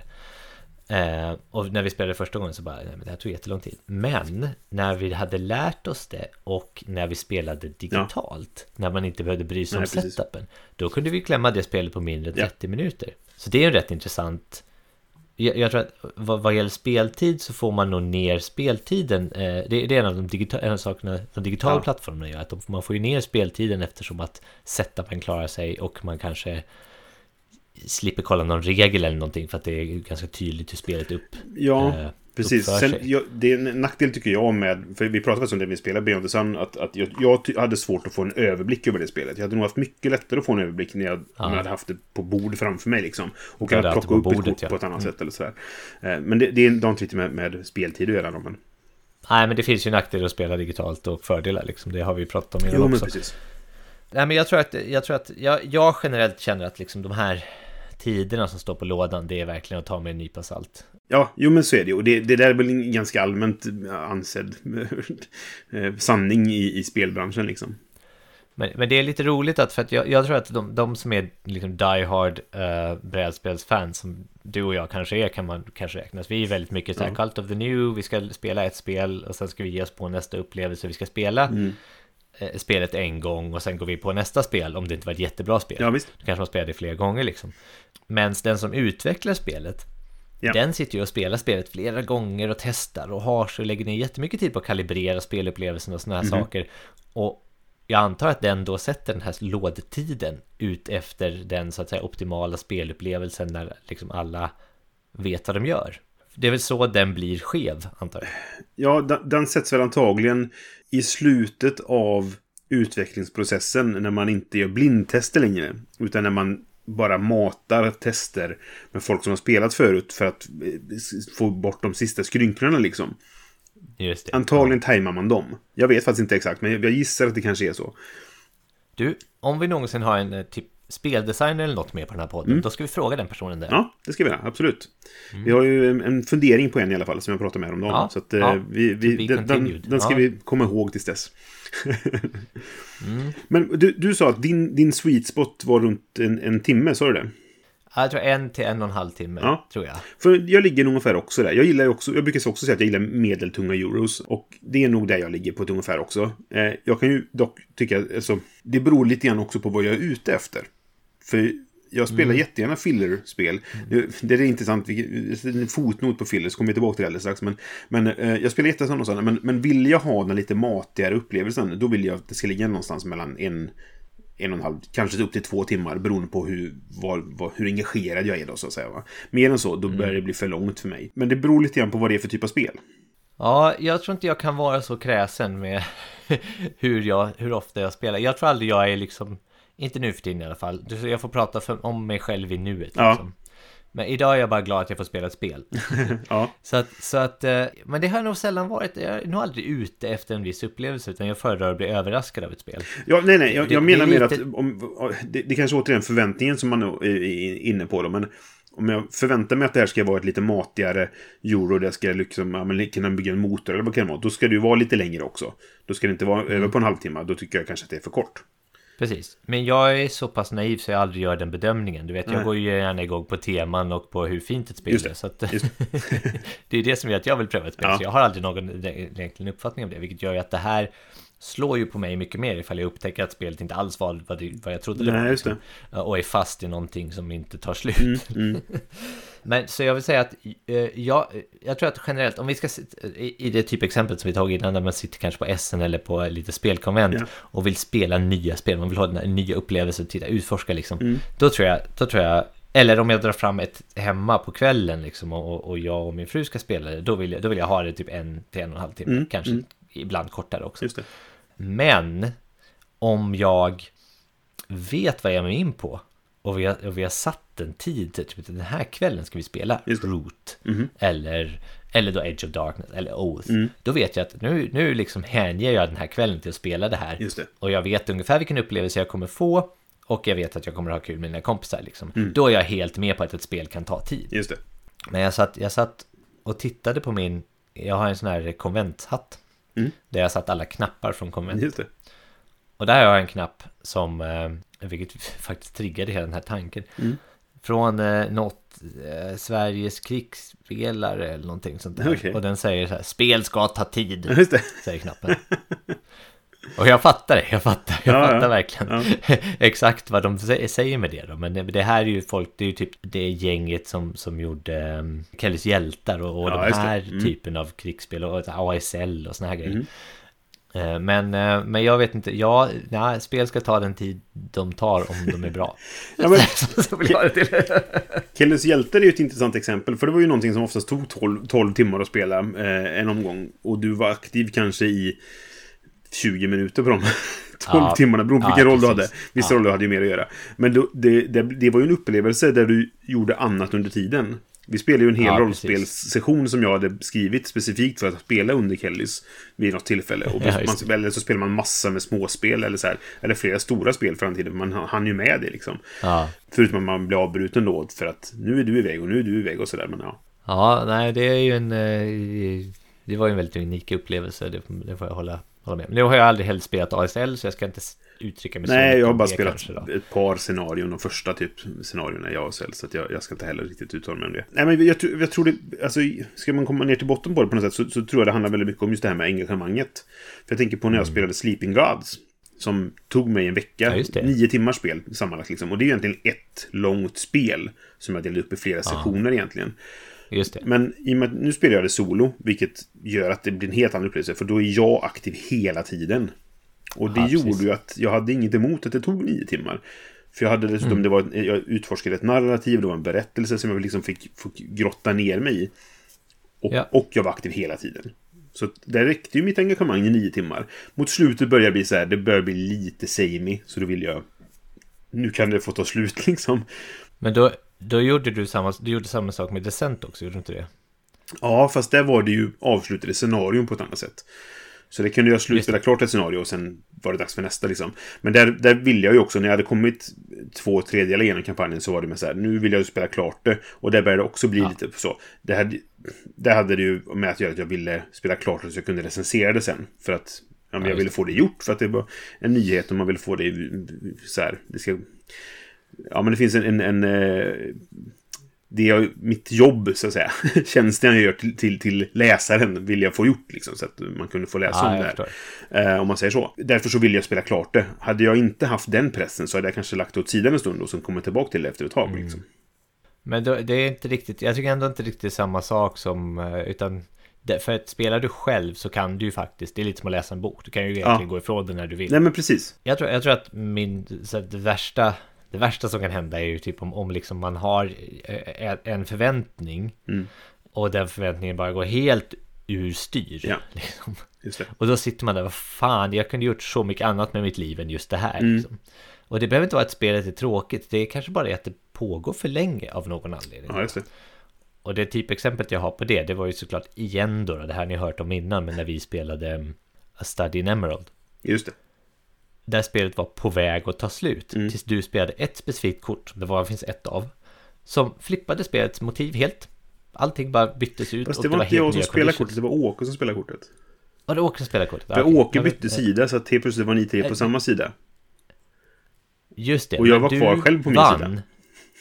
Eh, och när vi spelade första gången så bara, nej men det här tog jättelång tid. Men när vi hade lärt oss det och när vi spelade digitalt, när man inte behövde bry sig om precis. setupen, då kunde vi klämma det spelet på mindre än Ja. 30 minuter. Så det är en rätt intressant jag, jag tror att vad, vad gäller speltid så får man nog ner speltiden. Eh, det, det är en av de, digita- en av sakerna de digitala Ja. plattformarna gör. Att de, man får ju ner speltiden eftersom att setupen klarar sig och man kanske slipper kolla någon regel eller någonting för att det är ganska tydligt hur spelet upp. Ja, eh, precis. Sen, jag, det är en nackdel tycker jag med, för vi pratade om det när vi spelade Beyond the Sun, att, att jag, jag hade svårt att få en överblick över det spelet. Jag hade nog haft mycket lättare att få en överblick när jag, jag hade haft det på bord framför mig liksom. Och kunnat plocka upp ett bordet, kort ja. på ett annat sätt eller sådär. Eh, Men det, det, är, det har inte riktigt med, med speltid att göra men... Nej men det finns ju nackdelar att spela digitalt och fördelar liksom. Det har vi pratat om innan Jo, men också. precis. Nej men jag tror att, jag, tror att jag, jag generellt känner att liksom de här tiderna som står på lådan, det är verkligen att ta med en nypa salt. Ja, jo men så är det. Och det, det där är väl en ganska allmänt ansedd eh, sanning i, i spelbranschen liksom. Men, men det är lite roligt att, för att jag, jag tror att de, de som är liksom die hard uh, brädspelsfans, som du och jag kanske är, kan man kanske räknas. Vi är väldigt mycket så här, Ja. Cult of the New, vi ska spela ett spel och sen ska vi ge oss på nästa upplevelse. Vi ska spela Mm. Eh, spelet en gång och sen går vi på nästa spel om det inte var ett jättebra spel. Ja, visst. Då kanske man spelar det flera gånger liksom. Men den som utvecklar spelet, Ja. den sitter ju och spelar spelet flera gånger och testar och har så lägger ner jättemycket tid på att kalibrera spelupplevelsen och sådana här Mhm. saker. Och jag antar att den då sätter den här lådtiden ut efter den så att säga optimala spelupplevelsen när liksom alla vet vad de gör. Det är väl så den blir skev, antar jag. Ja, den, den sätts väl antagligen i slutet av utvecklingsprocessen när man inte gör blindtester längre. Utan när man bara matar tester med folk som har spelat förut för att eh, få bort de sista skrynklorna liksom. Just det. Antagligen tajmar man dem. Jag vet faktiskt inte exakt, men jag gissar att det kanske är så. Du, om vi någonsin har en eh, typ speldesigner eller något med på den här podden, då ska vi fråga den personen där. Mm. Ja, det ska vi göra. Absolut. Vi har ju en, en fundering på en i alla fall som jag pratade med om dagen. Ja, så att, eh, ja. vi, vi, den, den, den ska Ja. vi komma ihåg tills dess. Mm. Men du, du sa att din, din sweet spot var runt en, en timme, sa du det? Ja, Jag tror en till en och en halv timme, Ja. tror jag. För jag ligger ungefär också där. Jag gillar också, jag brukar också säga att jag gillar medeltunga euros. Och det är nog där jag ligger på ett ungefär också. Eh, jag kan ju dock tycka, alltså, det beror lite grann också på vad jag är ute efter. För jag spelar Mm. jättegärna fillerspel. Det, det är intressant, en fotnot på filler, så kommer vi tillbaka till det alldeles strax. Men, men eh, jag spelar jättegärna sådana, men, men vill jag ha den lite matigare upplevelsen, då vill jag att det ska ligga någonstans mellan en en och en halv, kanske upp till två timmar beroende på hur, vad, vad, hur engagerad jag är då så att säga. Va? Mer än så, då Mm. börjar det bli för långt för mig. Men det beror lite grann på vad det är för typ av spel. Ja, jag tror inte jag kan vara så kräsen med hur, jag, hur ofta jag spelar. Jag tror aldrig jag är liksom, inte nu för tiden i alla fall, jag får prata för, om mig själv i nuet. Ja. Liksom. Men idag är jag bara glad att jag får spela ett spel. Ja, Så att, så att, eh, men det har nog sällan varit, jag är nog aldrig ute efter en viss upplevelse, utan jag föredrar att bli överraskad av ett spel. ja nej, nej, jag, Det- jag menar är mer lite- att om, det, det kanske återigen förväntningen som man är är inne på då, men om jag förväntar mig att det här ska vara ett lite matigare euro, där jag ska liksom, ja, men kunna bygga en motor eller vad kan det vara, då ska det ju vara lite längre också. Då ska det inte vara Mm. över på en halvtimme, då tycker jag kanske att det är för kort. Precis, men jag är så pass naiv så jag aldrig gör den bedömningen. Du vet, jag Nej. går ju gärna igång på teman och på hur fint ett spel är. Så att, det är det som gör att jag vill pröva ett spel. Ja. Så jag har aldrig någon egentligen uppfattning om det. Vilket gör ju att det här slår ju på mig mycket mer ifall jag upptäcker att spelet inte alls var vad, det, vad jag trodde det Nej, var. just liksom. Och är fast i någonting som inte tar slut. Mm, Men så jag vill säga att eh, jag, jag tror att generellt, om vi ska i, i det typexemplet som vi tagit innan, där man sitter kanske på SN eller på lite spelkonvent Ja. och vill spela nya spel, man vill ha den här nya upplevelsen, titta, utforska liksom. Mm. Då tror jag, då tror jag, eller om jag drar fram ett hemma på kvällen liksom och, och jag och min fru ska spela det, då vill jag, då vill jag ha det typ en till en och en halv timme, Mm, kanske mm. ibland kortare också. Men om jag vet vad jag är in på och vi har, och vi har satt en tid, typ den här kvällen ska vi spela. Root Mhm. eller, eller då Edge of Darkness eller Oath. Mm. Då vet jag att nu, nu liksom hänger jag den här kvällen till att spela det här. Det. Och jag vet ungefär vilken upplevelse jag kommer få och jag vet att jag kommer ha kul med mina kompisar. Liksom. Mm. Då är jag helt med på att ett spel kan ta tid. Men jag satt, jag satt och tittade på min, jag har en sån här konventhatt. Mm. Där jag satt alla knappar från konvent. Och där har jag en knapp som, eh, vilket faktiskt triggade hela den här tanken. Mm. Från eh, något eh, Sveriges krigsspelare eller någonting sånt där. Okej. Och den säger så här, spel ska ta tid, säger knappen. Och jag fattar det, jag fattar, jag Ja, ja. fattar verkligen Ja. exakt vad de sä- säger med det då. Men det, här är ju folk, det är ju typ det gänget som, som gjorde um, Kellys hjältar och, och Ja, de här Mm. typen av krigsspel och ASL och såna här grejer. Mm. Eh, Men, eh, men jag vet inte, ja, nej, spel ska ta den tid de tar om de är bra. Ja, men, Så vill jag till. Är ju ett intressant exempel. För det var ju någonting som oftast tog 12, 12 timmar att spela eh, en omgång. Och du var aktiv kanske i 20 minuter på de 12 Ja. timmarna. Beroende på Ja, vilken roll du hade. Vissa Ja. roller hade ju mer att göra. Men då, det, det, det var ju en upplevelse där du gjorde annat under tiden. Vi spelade ju en hel Ja, rollspelssession som jag hade skrivit specifikt för att spela under Kellys vid något tillfälle. Och Ja, man, eller så spelar man massa med småspel eller så här. Eller flera stora spel för tiden. Man hann ju med det liksom. Ja. Förutom att man blir avbruten då för att nu är du iväg och nu är du iväg och sådär. Ja. ja, nej, det är ju en... eh, Det var ju en väldigt unik upplevelse, det, det får jag hålla, nu har jag aldrig heller spelat ASL, så jag ska inte uttrycka mig så Nej, jag har bara spelat kanske ett par scenarion. De första typ scenarierna har sällt. Så att jag, jag ska inte heller riktigt uttala mig om det. Nej, men jag, jag tror det... Alltså, ska man komma ner till botten på det på något sätt så, så tror jag det handlar väldigt mycket om just det här med engagemanget. För jag tänker på när jag spelade Sleeping Gods. Som tog mig en vecka. Mm. Ja. Nio timmars spel sammanlagt liksom. Och det är egentligen ett långt spel. Som jag delade upp i flera sessioner egentligen. Det. Men i och med att nu spelar jag det solo, vilket gör att det blir en helt annan upplevelse. För då är jag aktiv hela tiden. Och det Ja, gjorde precis. ju att jag hade inget emot att det tog nio timmar. För jag hade dessutom, Mm. det var, jag utforskade ett narrativ, det var en berättelse som jag liksom fick, fick grotta ner mig i. Och, Ja. och jag var aktiv hela tiden. Så där räckte ju mitt engagemang i nio timmar. Mot slutet börjar det bli så här, det börjar bli lite samey. Så då vill jag nu kan det få ta slut liksom. Men då, då gjorde du samma, du gjorde samma sak med Descent också, gjorde du inte det? Ja, fast där var det ju avslutade scenarion på ett annat sätt. Så det kunde jag slutspela klart ett scenario och sen var det dags för nästa liksom. Men där, där ville jag ju också, när jag hade kommit två tredjedelar genom kampanjen så var det med så här, nu vill jag ju spela klart det. Och där började det också bli Ja. lite så. Det hade, där hade det ju med att göra att jag ville spela klart det så jag kunde recensera det sen. För att ja, men Ja, jag ville få det gjort, för att det var en nyhet och man ville få det så här. Det ska, ja, men det finns en... en, en eh, det jag, mitt jobb, så att säga, tjänsten jag gör till, till, till läsaren vill jag få gjort, liksom, så att man kunde få läsa Ja, om det här. Eh, om man säger så. Därför så vill jag spela klart det. Hade jag inte haft den pressen så hade jag kanske lagt det åt sidan en stund och sen kommit tillbaka till det efter ett tag. Mm. Liksom. Men då, det är inte riktigt, jag tycker ändå inte riktigt samma sak som, eh, utan för att spelar du själv så kan du ju faktiskt, det är lite som att läsa en bok, du kan ju egentligen Ja. gå ifrån det när du vill. Nej, men precis. Jag tror, jag tror att min, så att det värsta, det värsta som kan hända är ju typ om, om liksom man har eh, en- en förväntning Mm. och den förväntningen bara går helt ur styr. Ja. Liksom. Och då sitter man där, vad fan, jag kunde gjort så mycket annat med mitt liv än just det här. Mm. Liksom. Och det behöver inte vara att spelet är tråkigt, det är kanske bara är att det pågår för länge av någon anledning. Ja, just det. Och det typexemplet jag har på det, det var ju såklart igen då, det här ni hört om innan, men när vi spelade um, A Study in Emerald. Just det. Där spelet var på väg att ta slut, Mm. tills du spelade ett specifikt kort, det var, finns ett av, som flippade spelets motiv helt. Allting bara byttes ut Fast och det var inte jag som spelade kortet, det var Åke som spelade kortet. Var det Åke som spelade kortet? För Ja. Åke bytte sida så att helt plötsligt var ni tre på Eh, samma sida. Just det. Och jag var kvar själv på min vann. sida.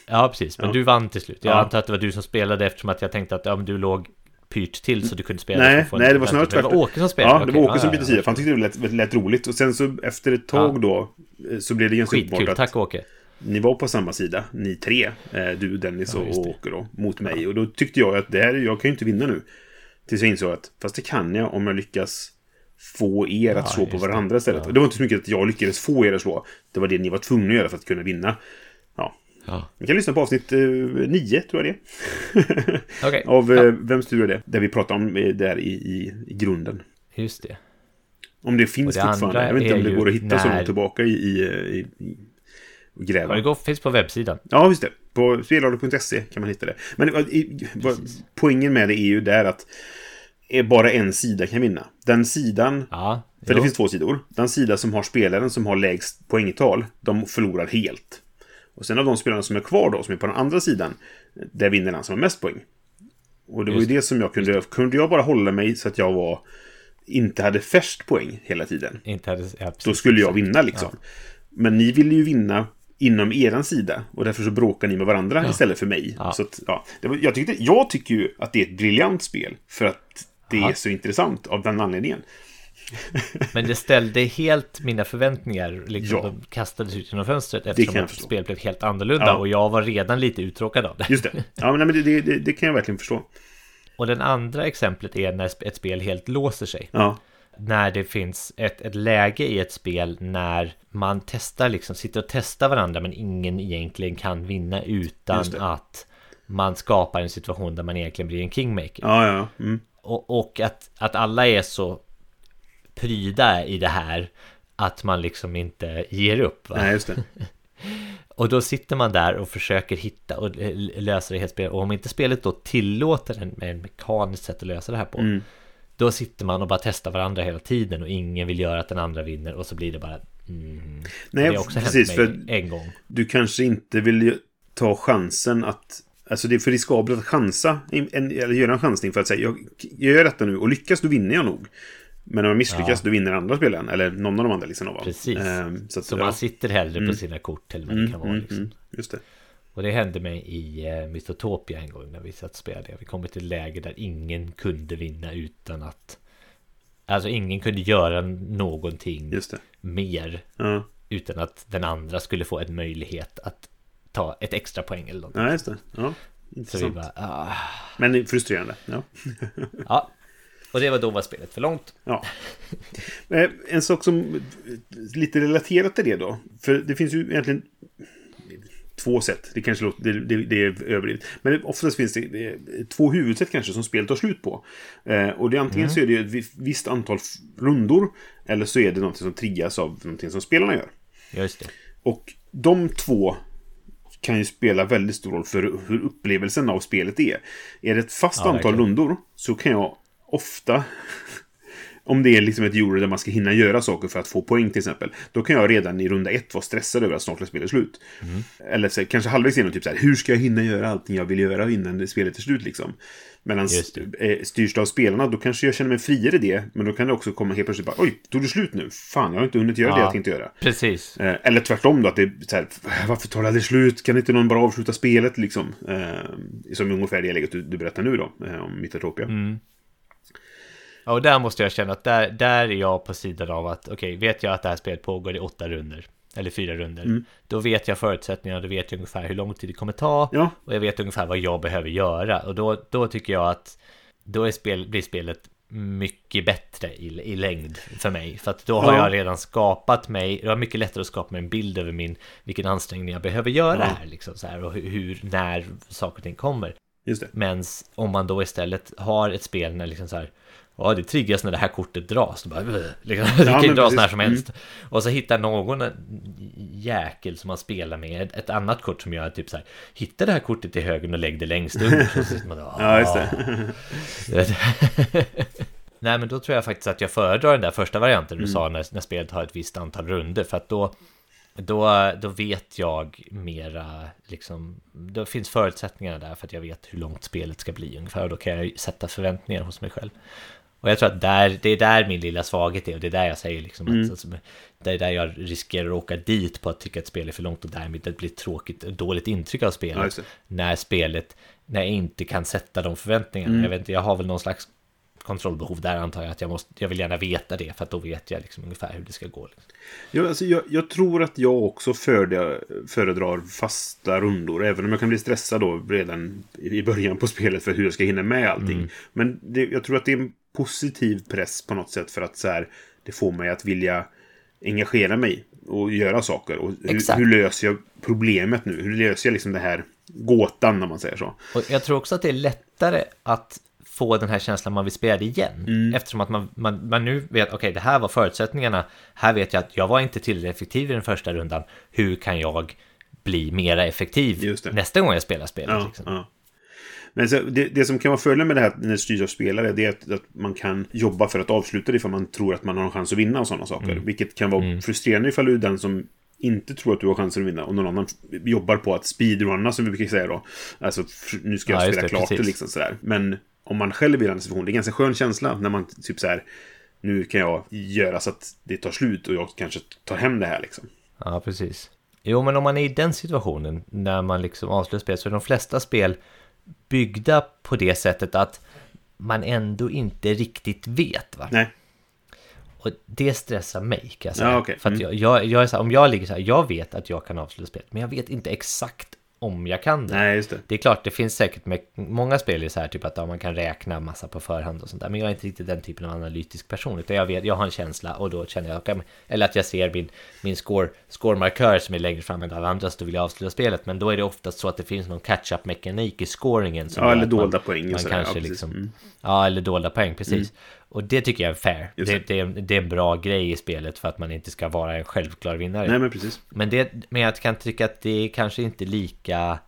Ja, precis. Men Ja. du vann till slut. Jag Ja. antar att det var du som spelade eftersom att jag tänkte att ja, men du låg pyrt till så du kunde spela. Nej, nej, det var snarare advantage. Det tvärtom. var Åke som spelade? Ja, det var Åke som ja, bytte ja, sida. ja. För han tyckte det lät, lät roligt. Och sen så efter ett tag då eh, så blev det ganska Skitkul, uppenbart att tack Åke. ni var på samma sida, ni tre. eh, Du, Dennis Ja, och. Åke då, mot mig. Och då tyckte jag att det här, jag kan ju inte vinna nu. Tills jag insåg att, fast det kan jag om jag lyckas få er Ja, att slå på just det. varandra istället. Ja. Det var inte så mycket att jag lyckades få er att slå. Det var det ni var tvungna att göra för att kunna vinna. Ja. Ja. Ni kan lyssna på avsnitt eh, nio, tror jag det är. Okej, Av eh, Vems tur är det? Där vi pratar om eh, det här i, i, i grunden. just det. Om det finns det fortfarande. Jag vet inte om det går att hitta så när- långt tillbaka i, i, i, i gräva. Ja, det går, finns på webbsidan. Ja, just det. På spelradio.se kan man hitta det. Men i, poängen med det är ju där att bara en sida kan vinna. Den sidan, Ja, för jo. det finns två sidor. Den sida som har spelaren som har lägst poängtal, de förlorar helt. Och sen av de spelarna som är kvar då, som är på den andra sidan, där vinner den som har mest poäng. Och det var ju det som jag kunde... Kunde jag bara hålla mig så att jag var... Inte hade färst poäng hela tiden. Inte hade, ja, precis, Då skulle jag vinna liksom. Men ni ville ju vinna inom eran sida. Och därför så bråkar ni med varandra istället för mig. Ja. Så att, ja, var, jag, tyckte, jag tycker ju att det är ett briljant spel. För att det Ja. är så intressant av den anledningen. Men det ställde helt mina förväntningar, liksom, Ja. de kastades ut genom fönstret eftersom spelet blev helt annorlunda Ja. och jag var redan lite uttråkad av det. Just det. Ja, men, nej, men det, det, det, det kan jag verkligen förstå. Och den andra exemplet är när ett spel helt låser sig. Ja, när det finns ett, ett läge i ett spel när man testar liksom, sitter och testar varandra men ingen egentligen kan vinna utan det. att man skapar en situation där man egentligen blir en kingmaker. ja, ja. Mm. Och, och att, att alla är så pryda i det här att man liksom inte ger upp. Va? Nej, just det. Och då sitter man där och försöker hitta och lösa det helt spel. Och om inte spelet då tillåter en, en mekaniskt sätt att lösa det här på. Mm. Då sitter man och bara testar varandra hela tiden och ingen vill göra att den andra vinner och så blir det bara... Mm. Nej, det har också precis, hänt mig för- en gång. Du kanske inte vill ta chansen att... Alltså det är för riskabelt att chansa, en, eller göra en chansning för att säga jag gör detta nu och lyckas då vinner jag nog. Men om jag misslyckas Ja. då vinner andra spelaren, eller någon av de andra liksom. Precis. Ehm, så att, Så ja. man sitter hellre på sina kort eller vad det Mm, kan vara. mm, Liksom. mm, just det. Och det hände mig i uh, Mythotopia en gång när vi satt och spelade. Vi kom till ett läge där ingen kunde vinna utan att... Alltså ingen kunde göra någonting mer Ja, utan att den andra skulle få en möjlighet att ta ett extra poäng eller någonting. ja just det. Ja, Så vi intressant. bara, ah. Men frustrerande. Ja. Ja, och det var då var spelet för långt. Ja. Eh, En sak som lite relaterat till det då. För det finns ju egentligen två sätt. Det kanske låter, det, det, det är överdrivet. Men oftast finns det, två huvudsätt kanske som spelet tar slut på. Eh, och det är antingen så är det ett vi- visst antal rundor. Eller så är det något som triggas av någonting som spelarna gör. Just det. Och de två kan ju spela väldigt stor roll för hur upplevelsen av spelet är. Är det ett fast Ja, antal verkligen. rundor så kan jag ofta om det är liksom ett euro där man ska hinna göra saker för att få poäng till exempel. Då kan jag redan i runda ett vara stressad över att snart är spelet slut. Mm. Eller så, kanske halvvägs igenom typ så här, hur ska jag hinna göra allting jag vill göra innan det spelet är slut liksom. Medan eh, styrs det av spelarna, då kanske jag känner mig friare i det. Men då kan det också komma helt plötsligt bara, oj, tog det slut nu? Fan, jag har inte hunnit göra det Ja. jag tänkte göra. Precis. Eh, eller tvärtom då, att det är så här, varför tar det aldrig slut? Kan inte någon bara avsluta spelet liksom? Eh, som ungefär det läget du, du berättar nu då, eh, om Mittertopia. Mm. Ja, och där måste jag känna att där, där är jag på sidan av att okej, vet jag att det här spelet pågår i åtta runder eller fyra runder, Mm. då vet jag förutsättningarna, då vet jag ungefär hur lång tid det kommer ta Ja, och jag vet ungefär vad jag behöver göra och då, då tycker jag att då är spel, blir spelet mycket bättre i, i längd för mig. För att då har Ja. jag redan skapat mig, det var mycket lättare att skapa mig en bild över min, vilken ansträngning jag behöver göra Ja. här liksom så här och hur, hur, när saker och ting kommer. just det. Men om man då istället har ett spel när liksom så här Ja, det triggas när det här kortet dras. Då bara, liksom, det kan ju dras precis. när som helst. Och så hittar någon jäkel som man spelar med ett, annat kort som gör typ så här. Hitta det här kortet till höger och lägg det längst under. Så sitter man Ja, just "Ah." det. Du vet. Nej, men då tror jag faktiskt att jag föredrar den där första varianten Mm. du sa när, när spelet har ett visst antal runder. För att då, då, då vet jag mera, liksom, då finns förutsättningarna där för att jag vet hur långt spelet ska bli ungefär. Och då kan jag sätta förväntningar hos mig själv. Och jag tror att där, det är där min lilla svaghet är och det är där jag säger liksom Mm. att alltså, det är där jag riskerar att åka dit på att tycka att spelet är för långt och därmed det blir tråkigt, dåligt intryck av spelet. När spelet, när jag inte kan sätta de förväntningarna. Mm. Jag vet inte, jag har väl någon slags kontrollbehov där antar jag att jag måste, jag vill gärna veta det för att då vet jag liksom ungefär hur det ska gå. Liksom. Ja, alltså, jag, jag tror att jag också föredrar, föredrar fasta rundor. Även om jag kan bli stressad då redan i början på spelet för hur jag ska hinna med allting. Mm. Men det, jag tror att det är positiv press på något sätt för att så här, det får mig att vilja engagera mig och göra saker. Och hur, hur löser jag problemet nu? Hur löser jag liksom det här gåtan, om man säger så? Och jag tror också att det är lättare att få den här känslan man vill spela det igen. Eftersom att man, man, man nu vet, okej det här var förutsättningarna. Här vet jag att jag var inte tillräckligt effektiv i den första rundan. Hur kan jag bli mera effektiv nästa gång jag spelar spelet? Ja, liksom? ja. Men så, det, det som kan vara fördelen med det här när det styrs av spelare det är att, att man kan jobba för att avsluta det ifall man tror att man har en chans att vinna och sådana saker. Mm. Vilket kan vara frustrerande ifall du är den som inte tror att du har chansen att vinna och någon annan jobbar på att speedrunna som vi brukar säga då. Alltså, nu ska jag Ja, spela det, klart det liksom sådär. Men om man själv är i den situationen, det är en ganska skön känsla när man typ så här nu kan jag göra så att det tar slut och jag kanske tar hem det här liksom. Ja, precis. Jo, men om man är i den situationen när man liksom avslutar spel så är de flesta spel byggda på det sättet att man ändå inte riktigt vet. Va? Nej, Och det stressar mig kan jag säga. Ja, okej. För att Mm. jag, jag, jag är så här, om jag ligger så här, jag vet att jag kan avsluta spelet, men jag vet inte exakt om jag kan det. nej just det. Det är klart, det finns säkert med, många spel är så här typ att ja, man kan räkna massa på förhand och sånt där. Men jag är inte riktigt den typen av analytisk person. Utan jag vet, jag har en känsla och då känner jag, men- eller att jag ser min, min score, score-markör som är längre fram än alla andra, så då vill jag avsluta spelet. Men då är det oftast så att det finns någon catch-up-mekanik i scoringen. Som Ja, eller att man- dolda poäng Man kanske Ja, liksom, Mm. ja, eller dolda poäng, precis. Och det tycker jag är fair. Det, det, är, det är en bra grej i spelet för att man inte ska vara en självklar vinnare. Nej men precis. Men, det, men jag kan tycka att det är kanske inte lika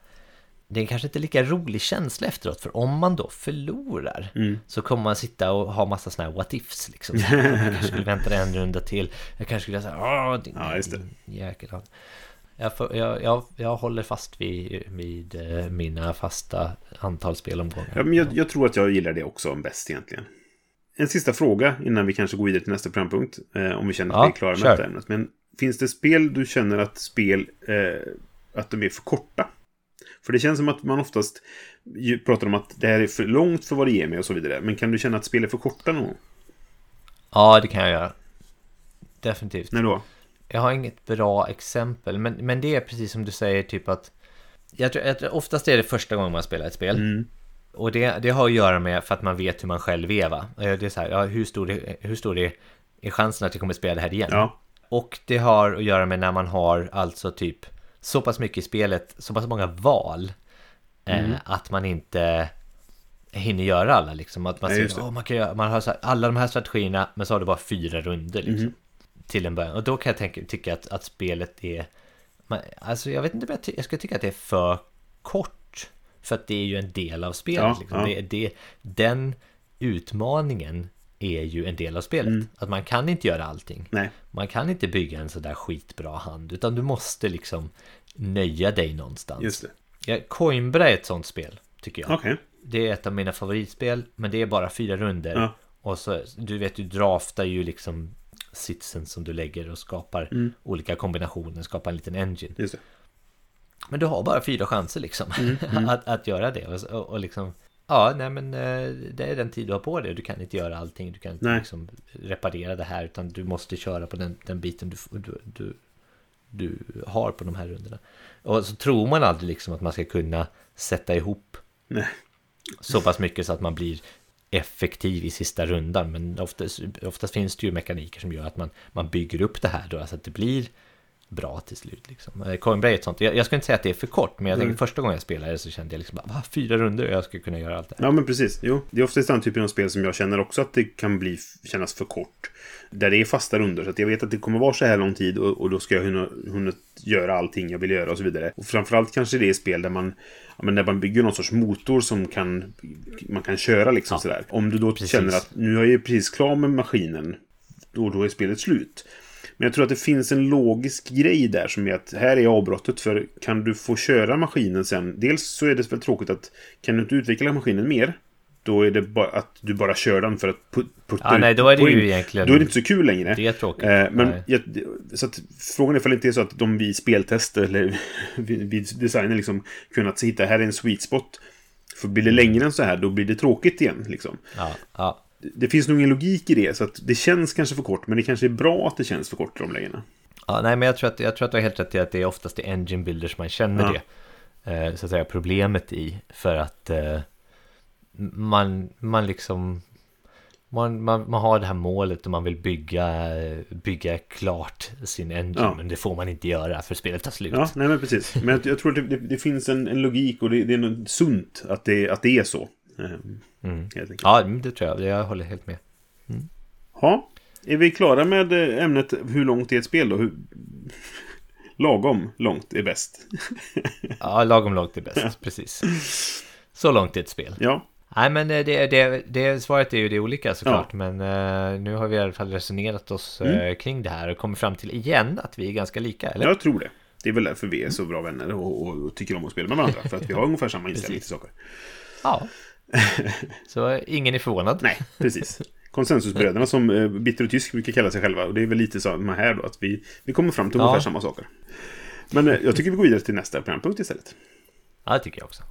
Det är kanske inte lika rolig känsla efteråt För om man då förlorar Mm. Så kommer man sitta och ha massa sådana här what ifs liksom Så Jag kanske skulle vänta en runda till Jag kanske skulle säga Åh, din, Ja, just det. din jäkel jag, jag, jag, jag håller fast vid, vid eh, mina fasta antal spelomgångar Ja, men jag, jag tror att jag gillar det också bäst egentligen. En sista fråga innan vi kanske går vidare till nästa programpunkt. Eh, om vi känner att Ja, vi är klara med detta ämnet. Men finns det spel du känner att spel eh, att de är för korta? För det känns som att man oftast pratar om att det här är för långt för vad det ger mig och så vidare. Men kan du känna att spel är för korta någon gång? Ja, det kan jag göra Definitivt När då? Jag har inget bra exempel, men, men det är precis som du säger, typ att jag tror, jag tror, oftast är det första gången man spelar ett spel. Mm. Och det, det har att göra med för att man vet hur man själv är, va? Eh, Det är så här, ja, hur stor, är, hur stor är, är chansen att jag kommer spela det här igen? Ja. Och det har att göra med när man har alltså typ så pass mycket i spelet, så pass många val, Mm. eh, att man inte hinner göra alla liksom. Att man, Nej, ser, det. "Åh, man, kan göra, man har så här, alla de här strategierna, men så har du bara fyra runder liksom. Mm. Till en början. Och då kan jag tänka, tycka att, att spelet är man, alltså jag vet inte om jag, jag skulle tycka att det är för kort. För att det är ju en del av spelet. Ja, liksom. ja. Det, det, den utmaningen är ju en del av spelet. Mm. Att man kan inte göra allting. Nej. Man kan inte bygga en sådär skitbra hand. Utan du måste liksom nöja dig någonstans. Just det. Ja, Coimbra är ett sånt spel, tycker jag. Okej. Det är ett av mina favoritspel, men det är bara fyra runder. Ja. Och så, du vet, du draftar ju liksom sitsen som du lägger och skapar Mm. olika kombinationer, skapar en liten engine. Just det. Men du har bara fyra chanser liksom Mm, att, att göra det. Och, och, liksom, ja, nej men eh, det är den tid du har på dig. Du kan inte göra allting, du kan inte Nej. liksom reparera det här, utan du måste köra på den, den biten du, du, du, du har på de här rundorna. Och så tror man aldrig liksom att man ska kunna sätta ihop Nej. så pass mycket så att man blir effektiv i sista rundan. Men oftast, oftast finns det ju mekaniker som gör att man, man bygger upp det här då, så att det blir bra till slut. Liksom. Eh, Coinbray är ett sånt. Jag, jag ska inte säga att det är för kort, men jag tänker första gången jag spelade så kände jag liksom bara, "Va, fyra runder och jag ska kunna göra allt det här. Ja, men precis. Jo, det är oftast den typen av spel som jag känner också att det kan bli, kännas för kort. Där det är fasta runder. Så att jag vet att det kommer vara så här lång tid och, och då ska jag hinna, hinna göra allting jag vill göra och så vidare. Och framförallt kanske det är spel där man, men där man bygger någon sorts motor som kan, man kan köra liksom Ja, sådär. Om du då precis. känner att nu är jag ju precis klar med maskinen. Då, då är spelet slut. Men jag tror att det finns en logisk grej där som är att här är avbrottet för kan du få köra maskinen sen. Dels så är det väl tråkigt att kan du inte utveckla maskinen mer. Då är det bara att du bara kör den för att pu- putta Ja, ut nej, då är det poäng. ju egentligen... Då är det inte så kul längre. Det är tråkigt. Eh, men jag, så att frågan är ifall det inte är så att de vid speltest eller vid, vid designen liksom kunnat hitta här är en sweet spot. För blir det längre än så här då blir det tråkigt igen liksom. Ja, ja. Det finns nog ingen logik i det så att det känns kanske för kort men det kanske är bra att det känns för kort i de lägena. Ja, nej, men jag tror, att, jag tror att du har helt rätt i att det är oftast i engine builders man känner Ja. det. Eh, så att säga problemet i. För att eh, man, man liksom... Man, man, man har det här målet och man vill bygga, bygga klart sin engine. Ja. Men det får man inte göra för spelet tar slut. Ja, nej men precis. Men jag, jag tror att det, det, det finns en, en logik och det, det är något sunt att det, att det är så. Eh, Mm. Ja, men det tror jag. Jag håller helt med. Ja, är vi klara med eh, ämnet hur långt är ett spel då? Hur... Lagom långt är bäst. Ja, lagom långt är bäst. Precis. Så långt är ett spel. Ja, Nej men eh, det, det, det, svaret är ju det olika såklart. Men eh, nu har vi i alla fall resonerat oss eh, Mm. kring det här och kommit fram till igen att vi är ganska lika. Eller? jag tror det. Det är väl därför vi är så bra vänner och, och, och tycker om att spela med varandra. För att vi har ungefär samma inställning till saker. Ja. Så ingen är förvånad. Nej, precis. Konsensusbröderna som eh, Bitter och Tysk brukar kalla sig själva. Och det är väl lite samma här då. Att vi, vi kommer fram till Ja. ungefär samma saker. Men eh, jag tycker vi går vidare till nästa programpunkt istället. Ja, det tycker jag också.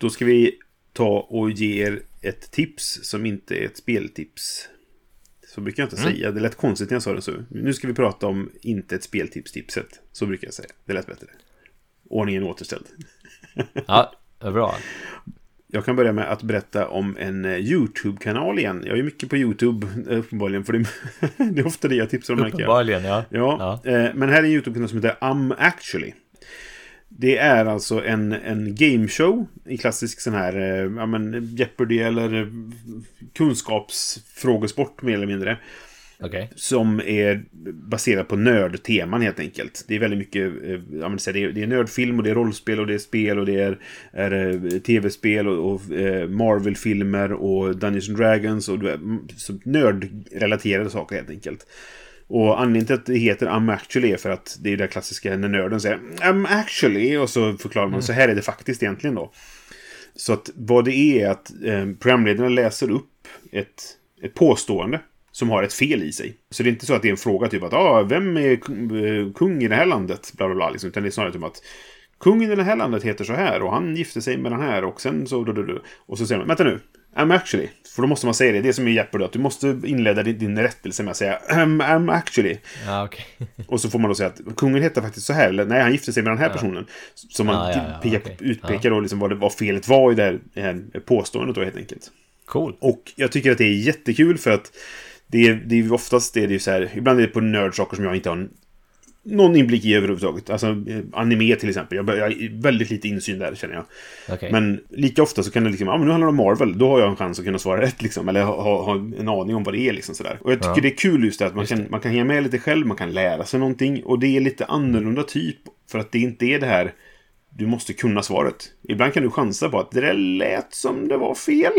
Då ska vi ta och ge er ett tips som inte är ett speltips. Så brukar jag inte Mm. säga. Det lät konstigt när jag sa det så. Nu ska vi prata om inte ett speltips-tipset. Så brukar jag säga. Det lät bättre. Ordningen återställd. Ja, bra. Jag kan börja med att berätta om en eh, YouTube-kanal igen. Jag är mycket på YouTube, eh, uppenbarligen. För det, det är ofta det jag tipsar om. Uppenbarligen, ja. Ja, Eh, men här är en YouTube-kanal som heter I'm Actually. Det är alltså en, en gameshow i klassisk sån här eh, ja, men Jeopardy eller kunskapsfrågesport mer eller mindre. Okej. Som är baserad på nördteman helt enkelt. Det är väldigt mycket, eh, ja, men det, är, det är nördfilm och det är rollspel och det är spel och det är, är eh, tv-spel och, och Marvel-filmer och Dungeons and Dragons och nördrelaterade saker helt enkelt. Och anledningen till att det heter I'm actually är för att det är det klassiska när nörden säger I'm actually och så förklarar man så här är det faktiskt egentligen då. Så att vad det är är att eh, programledarna läser upp ett, ett påstående som har ett fel i sig. Så det är inte så att det är en fråga typ att ah, vem är kung- eh, kung i det här landet? Bla, bla, bla, liksom, utan det är snarare typ att kungen i det här landet heter så här och han gifte sig med den här och sen så... Du, du, du. Och så säger man, vänta nu, I'm actually. För då måste man säga det, det är som i Jeopardy, att du måste inleda din, din rättelse med att säga I'm, I'm actually. Ja, okej. Och så får man då säga att kungen heter faktiskt så här, eller nej, han gifte sig med den här personen. Så man Ja, ja, ja, pekar, okej. utpekar då liksom vad, det, vad felet var i det här, det här påståendet då helt enkelt. Cool. Och jag tycker att det är jättekul för att det är, det är oftast det, det är så här, ibland är det på nördsaker som jag inte har någon inblick i överhuvudtaget. Alltså eh, anime till exempel. Jag, jag har väldigt lite insyn där känner jag. Okej. Men lika ofta så kan det liksom, ja men nu handlar det om Marvel, då har jag en chans att kunna svara rätt liksom. Eller ha, ha, en aning om vad det är liksom sådär. Och jag tycker Ja. det är kul just det att man kan, man kan hänga med lite själv, man kan lära sig någonting. Och det är lite annorlunda typ. För att det inte är det här, du måste kunna svaret. Ibland kan du chansa på att det där lät som det var fel.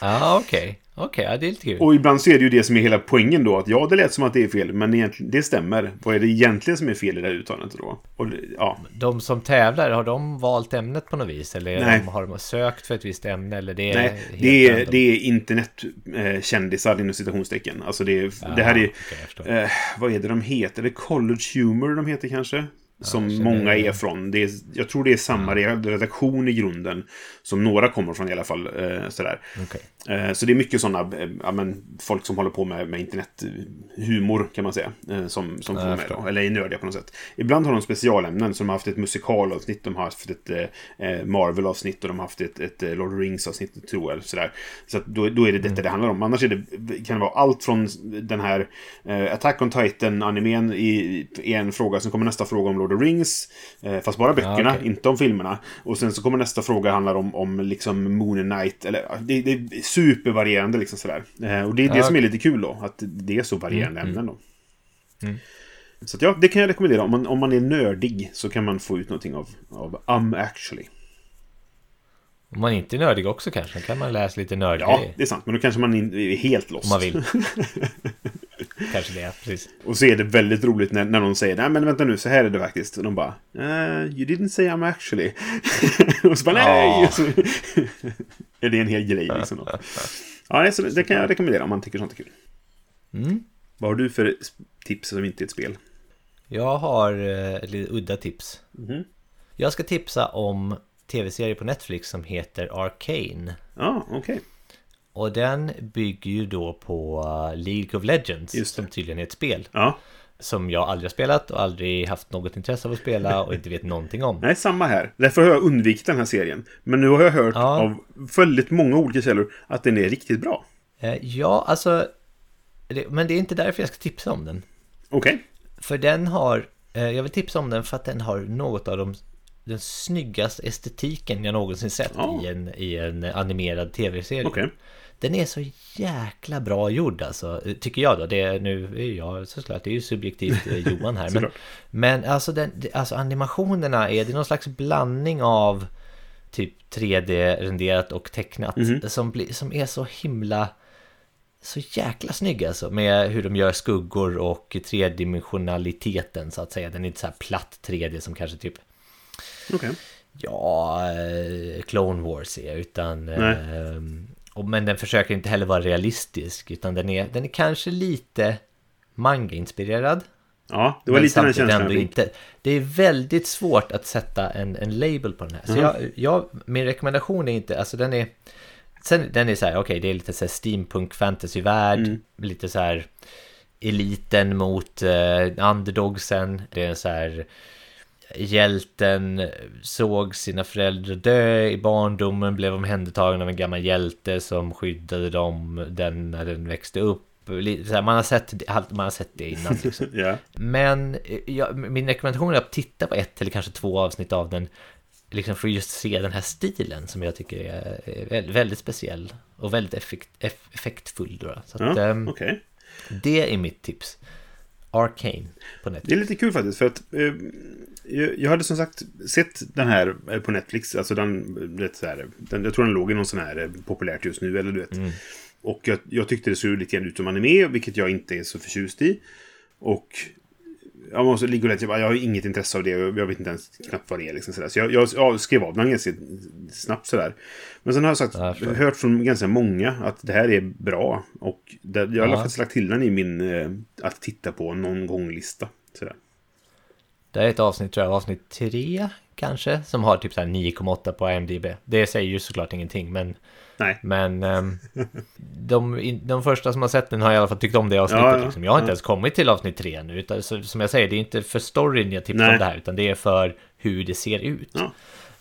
Ja, okej. Okej, ja, det är lite kul. Och ibland så är det ju det som är hela poängen då. Att ja, det lät som att det är fel, men egentligen, det stämmer. Vad är det egentligen som är fel i det här uttalandet då? Och ja, De som tävlar, har de valt ämnet på något vis? Eller Nej. har de sökt för ett visst ämne? Eller det är Nej, det är, random? det är internetkändisar inom citationstecken. Alltså det, är, det här är... förstår. Eh, vad är det de heter? Det är College Humor de heter kanske? Som så många är från. Det är, jag tror det är samma redaktion i grunden. Som några kommer från i alla fall. Eh, sådär. Okej. Eh, så det är mycket sådana, eh, ja, men, folk som håller på med, med internethumor kan man säga. Eh, som som får med då, eller är nördiga på något sätt. Ibland har de specialämnen, som har haft ett musikalavsnitt, de har haft ett eh, Marvel-avsnitt och de har haft ett, ett Lord of Rings-avsnitt, tror jag. Sådär. Så då, då är det detta Mm. det handlar om. Annars är det, kan det vara allt från den här eh, Attack on Titan-animen i, i en fråga, sen kommer nästa fråga om Lord of Rings, eh, fast bara böckerna, okej. inte om filmerna. Och sen så kommer nästa fråga handlar om, om liksom Moon Knight, eller det, det supervarierande liksom sådär. Eh, och det är det Ja, som är lite kul då, att det är så varierande Mm, ämnen då. Så att ja, det kan jag rekommendera. Om man, om man är nördig så kan man få ut någonting av, av Um Actually. Om man inte är nördig också kanske, kan man läsa lite nördig Ja, det är sant. Men då kanske man är helt lost. om man vill. kanske det, precis. Och så är det väldigt roligt när, när någon säger Nej men vänta nu, så här är det faktiskt. Och de bara uh, You didn't say I'm actually. och så bara nej! Och så är det en hel grej liksom. Då. Ja, det, så det kan jag rekommendera om man tycker sånt är kul. Mm. Vad har du för tips som inte är ett spel? Jag har ett lite udda tips. Mhm. Jag ska tipsa om tv-serie på Netflix som heter Arcane. Ja, okej. Och den bygger ju då på eh, League of Legends, som tydligen är ett spel. Ja, Som jag aldrig har spelat och aldrig haft något intresse av att spela och inte vet någonting om. nej, samma här. Därför har jag undvikit den här serien. Men nu har jag hört Ja. av väldigt många olika källor att den är riktigt bra. Eh, Ja, alltså... Men det är inte därför jag ska tipsa om den. Okej. För den har... eh, Jag vill tipsa om den för att den har något av de, den snyggaste estetiken jag någonsin sett Ja. i, en, i en animerad tv-serie. Okej. Den är så jäkla bra gjord alltså, tycker jag då. Det är, nu är jag såklart, det är ju subjektivt eh, Johan här. men, men alltså, den, alltså animationerna är, det någon slags blandning av typ 3D-renderat och tecknat. Mhm. Som, blir, som är så himla... Så jäkla snygg alltså med hur de gör skuggor och tredimensionaliteten så att säga. Den är inte så här platt 3D som kanske typ Okej. Ja, eh, Clone Wars är utan... Eh, men den försöker inte heller vara realistisk utan den är, den är kanske lite manga-inspirerad. Ja, det var men lite den känslan jag fick. inte. Det är väldigt svårt att sätta en, en label på den här. Så Mhm. jag, jag, min rekommendation är inte, alltså den är... Sen den är så här, okej det är lite så här steampunk fantasyvärld, Mm. lite så här eliten mot eh, underdogsen. Det är så här hjälten såg sina föräldrar dö i barndomen, blev omhändertagen av en gammal hjälte som skyddade dem den när den växte upp. Man har sett det, man har sett det innan. Liksom. Ja. Men eh, ja, min rekommendation är att titta på ett eller kanske två avsnitt av den. Liksom för att just se den här stilen som jag tycker är väldigt, speciell. Och väldigt effekt, eff, effektfull. Då. Så att, Ja, ehm, okej. det är mitt tips. Arcane på Det Netflix. är lite kul faktiskt för att eh, jag, hade som sagt sett den här eh, på Netflix. Alltså den, det, så här, den, jag tror den låg i någon sån här eh, populärt just nu, eller du vet. Och jag, jag tyckte det såg lite grann ut som anime, vilket jag inte är så förtjust i. Och jag måste ligga och läsa, jag har inget intresse av det. Jag vet inte ens knappt vad det är. Liksom, sådär. Så jag, jag, jag skrev av den ganska snabbt sådär. Men sen har jag sagt, Ja, hört från ganska många att det här är bra. Och det, jag har Ja. faktiskt lagt till den i min eh, att titta på någon gång-lista. Sådär. Det är ett avsnitt, tror jag, avsnitt tre kanske, som har typ så här 9,8 på IMDB. Det säger ju såklart ingenting, men, Nej. men ehm, de, de första som har sett den har i alla fall tyckt om det avsnittet. Ja, ja, liksom. Jag har inte ja. ens kommit till avsnitt tre nu, utan så, som jag säger, det är inte för storyn jag tipsar om det här, utan det är för hur det ser ut.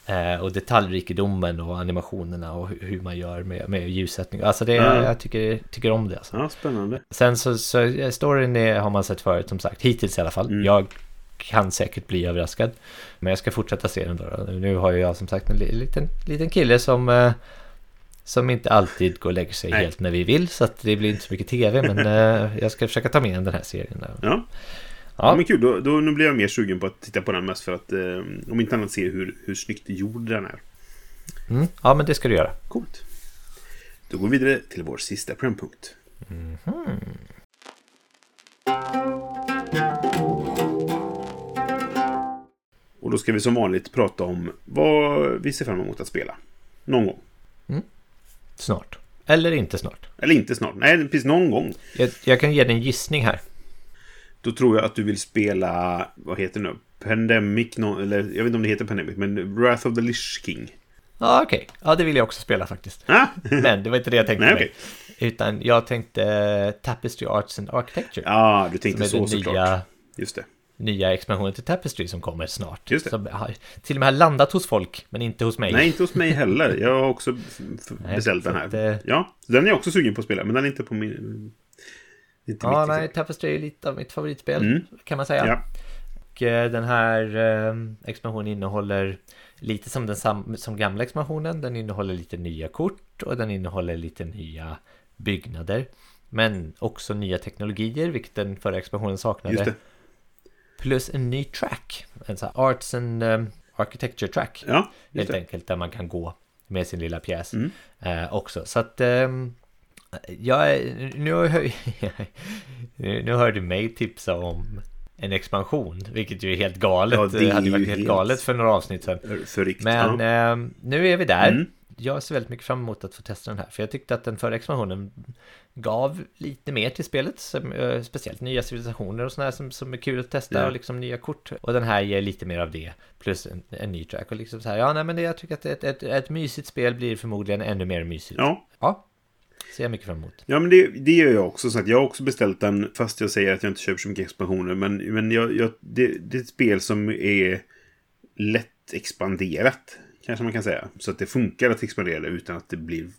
Eh, och detaljrikedomen och animationerna och hur, man gör med, med ljussättning. Alltså det, Ja. jag tycker, tycker om det. Alltså. Ja, spännande. Sen så, så storyn är, har man sett förut som sagt, hittills i alla fall. Mm. Jag kan säkert bli överraskad. Men jag ska fortsätta se den då. Nu har jag som sagt en liten, liten kille som, eh, som inte alltid går och lägger sig Nej. helt när vi vill. Så att det blir inte så mycket tv. Men eh, jag ska försöka ta med den här serien. Där. Ja. Ja. Ja, men kul. Då, då, nu blir jag mer sugen på att titta på den mest för att eh, om inte annat se hur, hur snyggt gjord den är. mm, ja, men det ska du göra. Coolt. Då går vi vidare till vår sista programpunkt. Och då ska vi som vanligt prata om vad vi ser fram emot att spela. Någon gång. Snart. Eller inte snart. Eller inte snart. Nej, precis någon gång. Jag, jag kan ge dig en gissning här. Då tror jag att du vill spela, vad heter det nu? Pandemic, no, eller jag vet inte om det heter Pandemic, men Wrath of the Lich King. Ja, okej. Ja, det vill jag också spela faktiskt. Ah? Men det var inte det jag tänkte Nej, mig. Utan jag tänkte eh, Tapestry Arts and Architecture. Ja, du som tänkte så såklart. nya, Just det. Nya expansionen till Tapestry som kommer snart. Just det. Som har, till och med har landat hos folk, men inte hos mig. Nej, inte hos mig heller. Jag har också Nej, beställt den här. att, eh, Ja, den är jag också sugen på att spela, men den är inte på min... Inte Ja, mitt, nej, liksom. Tapestry är lite av mitt favoritspel, Mm. kan man säga. Ja. Och eh, den här eh, expansionen innehåller lite som den sam- som gamla expansionen. Den innehåller lite nya kort och den innehåller lite nya byggnader. Men också nya teknologier, vilket den förra expansionen saknade. Plus en ny track. En sån här Arts and um, Architecture track. Ja, helt det. enkelt där man kan gå med sin lilla pjäs Mm. eh, också. Så att ehm, jag nu, har jag- nu nu hörde mig tipsa om en expansion, vilket ju är helt galet. Ja, det det hade varit helt helt- galet för några avsnitt sedan. Men ja. ehm, nu är vi där. Mm. Jag ser väldigt mycket fram emot att få testa den här. För jag tyckte att den förra expansionen gav lite mer till spelet. Som, eh, speciellt nya civilisationer och sådär som, som är kul att testa. Ja. Och liksom nya kort. Och den här ger lite mer av det. Plus en, en ny track. Och liksom så här, ja nej men det, jag tycker att ett, ett, ett mysigt spel blir förmodligen ännu mer mysigt. Ja. ja. Ser jag mycket fram emot. Ja, men det, det gör jag också. Så att jag har också beställt den, fast jag säger att jag inte köper så mycket expansioner. Men, men jag, jag, det, det är ett spel som är lätt expanderat, kanske man kan säga. Så att det funkar att expandera det utan att det blir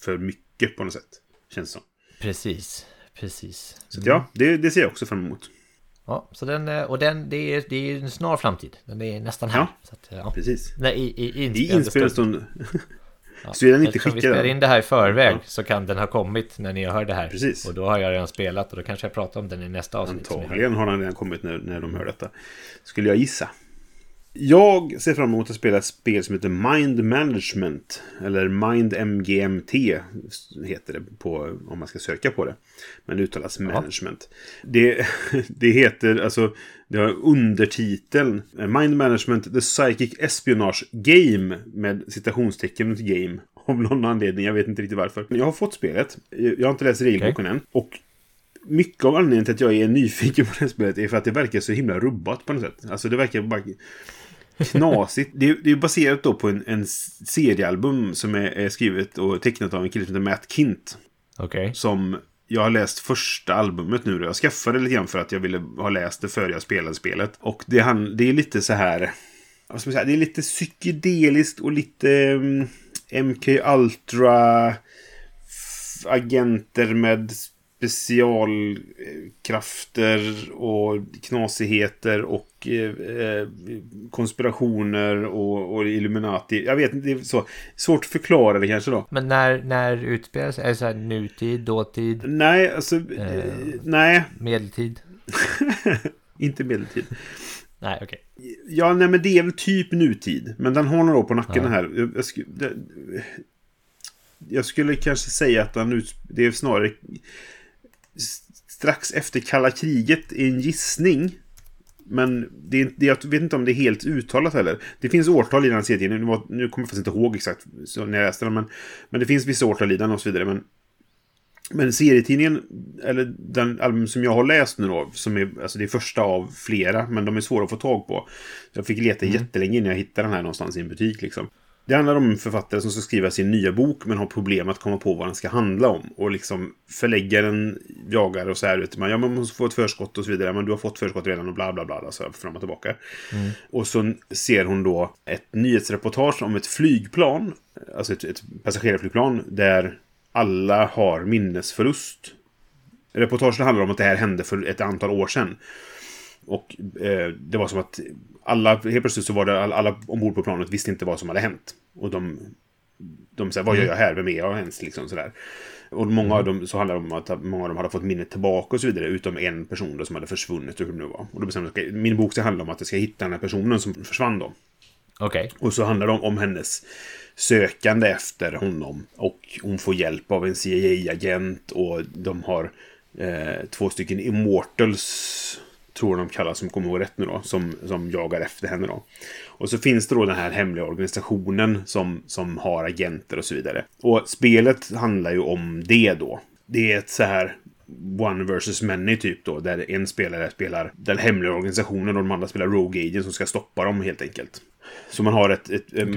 för mycket på något sätt. Känns som. Precis, precis. Så att, ja, det, det ser jag också fram emot. Ja, så den, eh, och den, det är, det är en snar framtid. Den är nästan här. Ja. Så att, ja. Precis. Nej, i, i, I inspelande inspelad stund. stund. Så är den inte Eftersom vi skickad spelar in det här i förväg Ja. så kan den ha kommit när ni hör det här. Precis. Och då har jag redan spelat och då kanske jag pratar om den i nästa avsnitt. Antagligen har den redan kommit när, när de hör detta. Skulle jag gissa. Jag ser fram emot att spela ett spel som heter Mind Management. Eller Mind MGMT heter det på, om man ska söka på det. Men det uttalas Management. Det, det heter, alltså, det har undertiteln Mind Management The Psychic Espionage Game med citationstecken runt game. Av någon anledning, jag vet inte riktigt varför. Jag har fått spelet. Jag har inte läst regelboken än. Och mycket av anledningen till att jag är nyfiken på det här spelet är för att det verkar så himla rubbat på något sätt. Alltså det verkar bara knasigt. Det är, det är baserat då på en, en seriealbum som är, är skrivet och tecknat av en kille som heter Matt Kint. Okej. Som jag har läst första albumet nu. Jag skaffade lite grann för att jag ville ha läst det före jag spelade spelet. Och det, han, det är lite så här... Vad ska man säga? Det är lite psykedeliskt och lite mm, MK Ultra agenter med specialkrafter och knasigheter och eh, eh, konspirationer och, och Illuminati. Jag vet inte, det är så svårt att förklara det kanske då. Men när, när utspelar sig? Är det så här nutid, dåtid, Nej, alltså... Eh, nej, medeltid? inte medeltid. Nej, okej. Ja, nej men det är väl typ nutid. Men den har några år på nacken Ja. här. Jag, jag, sku- det, jag skulle kanske säga att den ut, det är snarare strax efter kalla kriget är en gissning. Men det det, jag vet inte om det är helt uttalat heller. Det finns årtal i den här serien. Nu, nu kommer jag faktiskt inte ihåg exakt så när jag läste den. Men, men det finns vissa årtal i den och så vidare. Men, men serietidningen, eller den album som jag har läst nu då, som är, alltså det är första av flera, men de är svåra att få tag på. Jag fick leta jättelänge innan jag hittade den här någonstans i en butik liksom. Det handlar om en författare som ska skriva sin nya bok men har problem att komma på vad den ska handla om. Och liksom förläggaren jagar och så här. Vet man, ja, man måste få ett förskott och så vidare. Men du har fått förskott redan och bla bla bla. Så här, fram och tillbaka. Och så ser hon då ett nyhetsreportage om ett flygplan. Alltså ett, ett passagerarflygplan där alla har minnesförlust. Reportaget handlar om att det här hände för ett antal år sedan. Och eh, det var som att alla, helt plötsligt så var det alla, alla ombord på planet visste inte vad som hade hänt. Och de, de sa, vad gör jag här? Vem är jag ens? Liksom sådär. Och många av dem så handlar det om att många av dem hade fått minnet tillbaka och så vidare. Utom en person då som hade försvunnit och hur det nu var. Och då bestämde jag, min bok ska handla om att jag ska hitta den här personen som försvann då. Okej. Och så handlar det om, om hennes sökande efter honom. Och hon får hjälp av en CIA-agent och de har eh, två stycken Immortals, tror de kallas, som kommer ihåg rätt nu då, som, som jagar efter henne då. Och så finns det då den här hemliga organisationen som, som har agenter och så vidare. Och spelet handlar ju om det då. Det är ett så här One versus many typ då, där en spelare spelar den hemliga organisationen och de andra spelar Rogue Agent som ska stoppa dem helt enkelt. Så man har ett... ett um,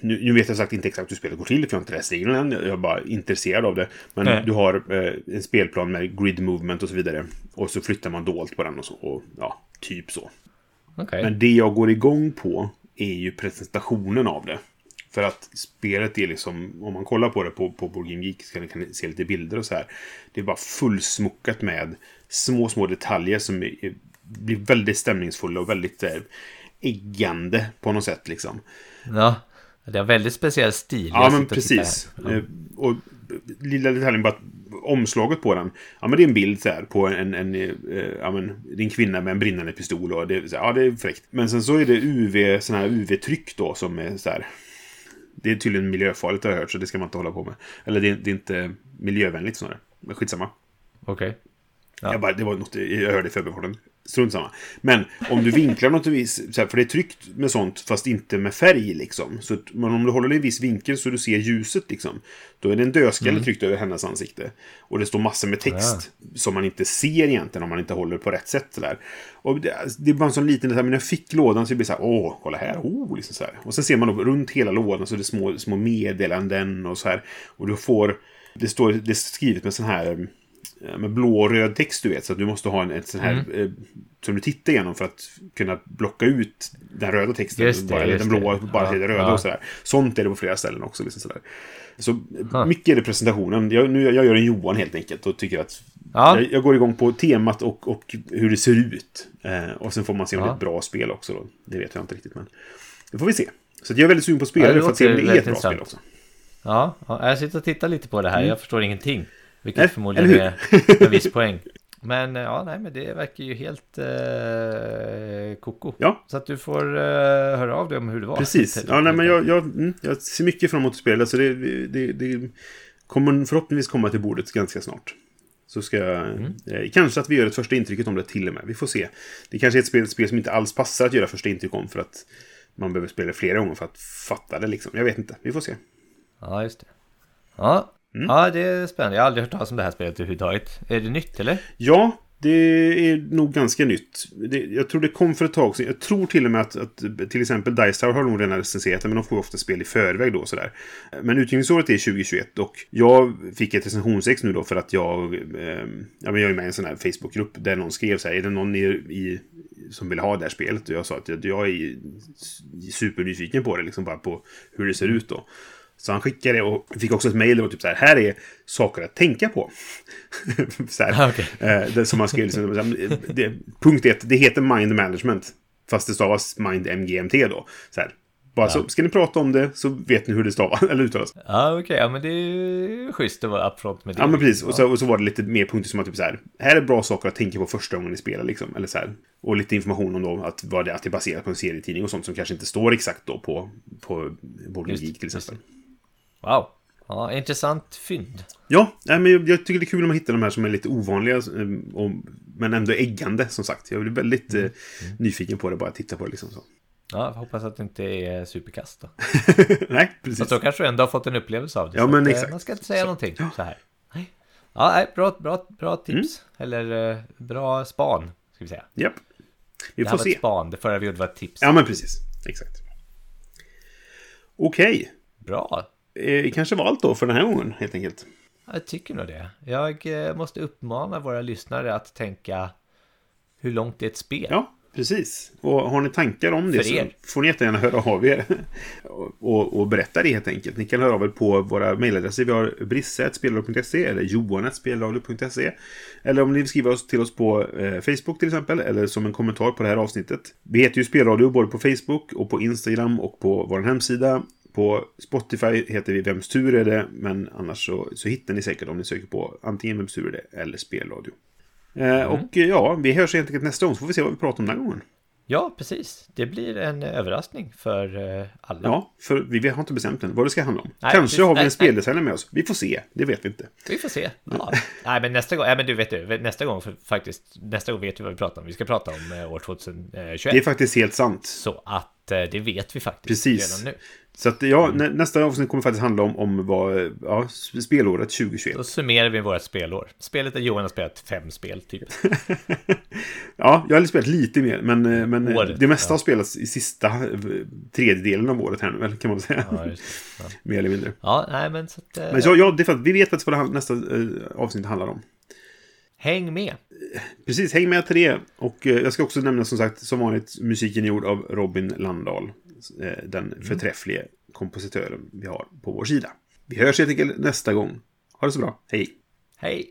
nu, nu vet jag sagt inte exakt hur spelet går till, för jag har inte läst reglerna än. Jag är bara intresserad av det. Men Nej. du har eh, en spelplan med grid movement och så vidare. Och så flyttar man dolt på den och så. Och, ja, typ så. Okej. Men det jag går igång på är ju presentationen av det. För att spelet är liksom, om man kollar på det på, på Board Geek så kan ni se lite bilder och så här. Det är bara fullsmockat med små, små detaljer som är, blir väldigt stämningsfulla och väldigt eh, äggande på något sätt liksom. Ja. Det har väldigt speciell stil. Ja, men precis. här. Eh, Och lilla detaljen bara omslaget på den. Ja, men det är en bild så här på en, en, eh, ja, men, det är en kvinna med en brinnande pistol och det, ja, det är fräckt. Men sen så är det UV, sån här UV-tryck då som är så här. Det är tydligen miljöfarligt har jag hört, så det ska man inte hålla på med. Eller det är, det är inte miljövänligt snarare. Men skitsamma. Okej. Ja. Jag bara, det var något jag hörde i förbifarten. Strunt samma. Men om du vinklar något vis, för det är tryckt med sånt fast inte med färg liksom. Så, men om du håller det i viss vinkel så du ser ljuset liksom. Då är det en dödskalle tryckt över hennes ansikte. Och det står massor med text som man inte ser egentligen om man inte håller på rätt sätt. Så där. Och det, det är bara en sån liten detalj, men när jag fick lådan så blir det så här, åh, kolla här, oh, liksom så här. Och sen ser man då runt hela lådan så är det små, små meddelanden och så här. Och du får, det står, det är skrivet med sån här med blå och röd text du vet. Så att du måste ha en, ett sån här eh, som du tittar igenom för att kunna blocka ut den röda texten. Det, bara, eller den blåa det. bara Ja, till det röda ja. och sådär. Sånt är det på flera ställen också. Liksom sådär. Så Huh. mycket är det presentationen. Jag, nu, jag gör en Johan helt enkelt och tycker att Ja. jag, jag går igång på temat och, och hur det ser ut. Eh, och sen får man se om Ja. det är ett bra spel också. Då. Det vet jag inte riktigt men det får vi se. Så jag är väldigt sugen på att spela Ja, det för att se om det är ett bra väldigt spel intressant. också. Ja, ja, jag sitter och tittar lite på det här. Jag förstår ingenting. Vilket. Nej, förmodligen eller är en viss poäng. Men eh, ja, nej, men det verkar ju helt eh, koko. Ja. Så att du får eh, höra av dig om hur det var. Precis. Ja, nej, men jag, jag, mm, jag ser mycket fram emot att spela. Så det, det, det kommer förhoppningsvis komma till bordet ganska snart. Så ska jag... Mm. Eh, kanske att vi gör ett första intrycket om det till och med. Vi får se. Det kanske är ett spel, ett spel som inte alls passar att göra första intryck om. För att man behöver spela flera gånger för att fatta det liksom. Jag vet inte. Vi får se. Ja, just det. Ja. Mm. ja, det är spännande. Jag har aldrig hört talas om det här spelet överhuvudtaget. Är det nytt eller? Ja, det är nog ganska nytt. Det, jag tror det kom för ett tag sedan. Jag tror till och med att, att till exempel Dice Tower har nog redan recenserat det, men de får ofta spel i förväg då sådär. Men utgivningsåret är 2021 och jag fick ett recensionsex nu då för att jag, eh, ja men jag är med i en sån här Facebookgrupp där någon skrev så här, är det någon i, i, som vill ha det här spelet? Och jag sa att jag, jag är supernyfiken på det, liksom bara på hur det ser ut då. Så han skickade det och fick också ett mejl var typ så här, här är saker att tänka på. så här, Ah, okej. eh, det, som man skrev, liksom, det, punkt ett, det heter mind management. Fast det stavas mind MGMT då. Så här, bara så, ska ni prata om det så vet ni hur det stavas, eller uttalas. Ja, okej. Ja, men det är ju schysst att vara upfront med det. Ja, men precis. Och så, och så var det lite mer punkter som att typ så här, här är bra saker att tänka på första gången ni spelar liksom. Eller så här. Och lite information om då att, vad det, att det är baserat på en serietidning och sånt som kanske inte står exakt då på, på Just- Geek till just exempel. Wow. Ja, intressant fynd. Ja, men jag, tycker det är kul när man hittar de här som är lite ovanliga, eh, och, men ändå äggande som sagt. Jag blir väldigt Mm. eh, nyfiken på det, bara titta på det liksom så. Ja, hoppas att det inte är superkast då. nej, precis. Fast då kanske du ändå har fått en upplevelse av det. Ja, men att, eh, exakt. Man ska inte säga Så- någonting så här. Nej. Ja, nej, bra, bra, bra tips. Mm. Eller eh, bra span, ska vi säga. Japp. Vi Det här får var ett se. span, det förra vi gjorde var ett tips. Ja, men precis. Exakt. Okej. Bra. Eh, kanske var allt då för den här gången, helt enkelt. Jag tycker nog det. Jag eh, måste uppmana våra lyssnare att tänka hur långt är ett spel? Ja, Precis. Och har ni tankar om det så får ni jättegärna höra av er. och, och berätta det helt enkelt. Ni kan höra av er på våra mejladresser. Vi har brisse.spelradio.se eller johan.spelradio.se. Eller om ni vill skriva oss till oss på eh, Facebook till exempel. Eller som en kommentar på det här avsnittet. Vi heter ju Spelradio både på Facebook och på Instagram och på vår hemsida. På Spotify heter vi Vems tur är det? Men annars så, så hittar ni säkert om ni söker på antingen Vems tur är det eller Spelradio. Eh, Och eh, ja, vi hörs helt enkelt nästa gång så får vi se vad vi pratar om den här gången. Ja, precis. Det blir en överraskning för eh, alla. Ja, för vi har inte bestämt än vad det ska handla om. Nej, Kanske precis. har vi Nej, en speldesigner med oss. Vi får se, det vet vi inte. Vi får se. Ja. Nej, men nästa gång, ja, men du vet du, nästa gång faktiskt, nästa gång vet vi vad vi pratar om. Vi ska prata om eh, år 2021. Det är faktiskt helt sant. Så att eh, det vet vi faktiskt Precis. redan nu. Så att ja, nä, nästa avsnitt kommer faktiskt handla om, om vad, ja, spelåret 2021. Då summerar vi vårt spelår. Spelet där Johan har spelat fem spel, typ. Ja, jag har spelat lite mer, men, eh, men eh, Året, det mesta ja. har spelats i sista eh, tredjedelen av året här nu, kan man säga. Ja, just. Ja. Mer eller mindre. ja, nej men så att... eh, Men så, ja, det är för att vi vet faktiskt vad det, nästa eh, avsnitt handlar om. Häng med! Precis, häng med till det. Och eh, jag ska också nämna som sagt, som vanligt, musiken gjord av Robin Landahl. Eh, den förträfflige kompositören vi har på vår sida. Vi hörs helt enkelt nästa gång. Ha det så bra. Hej! Hej!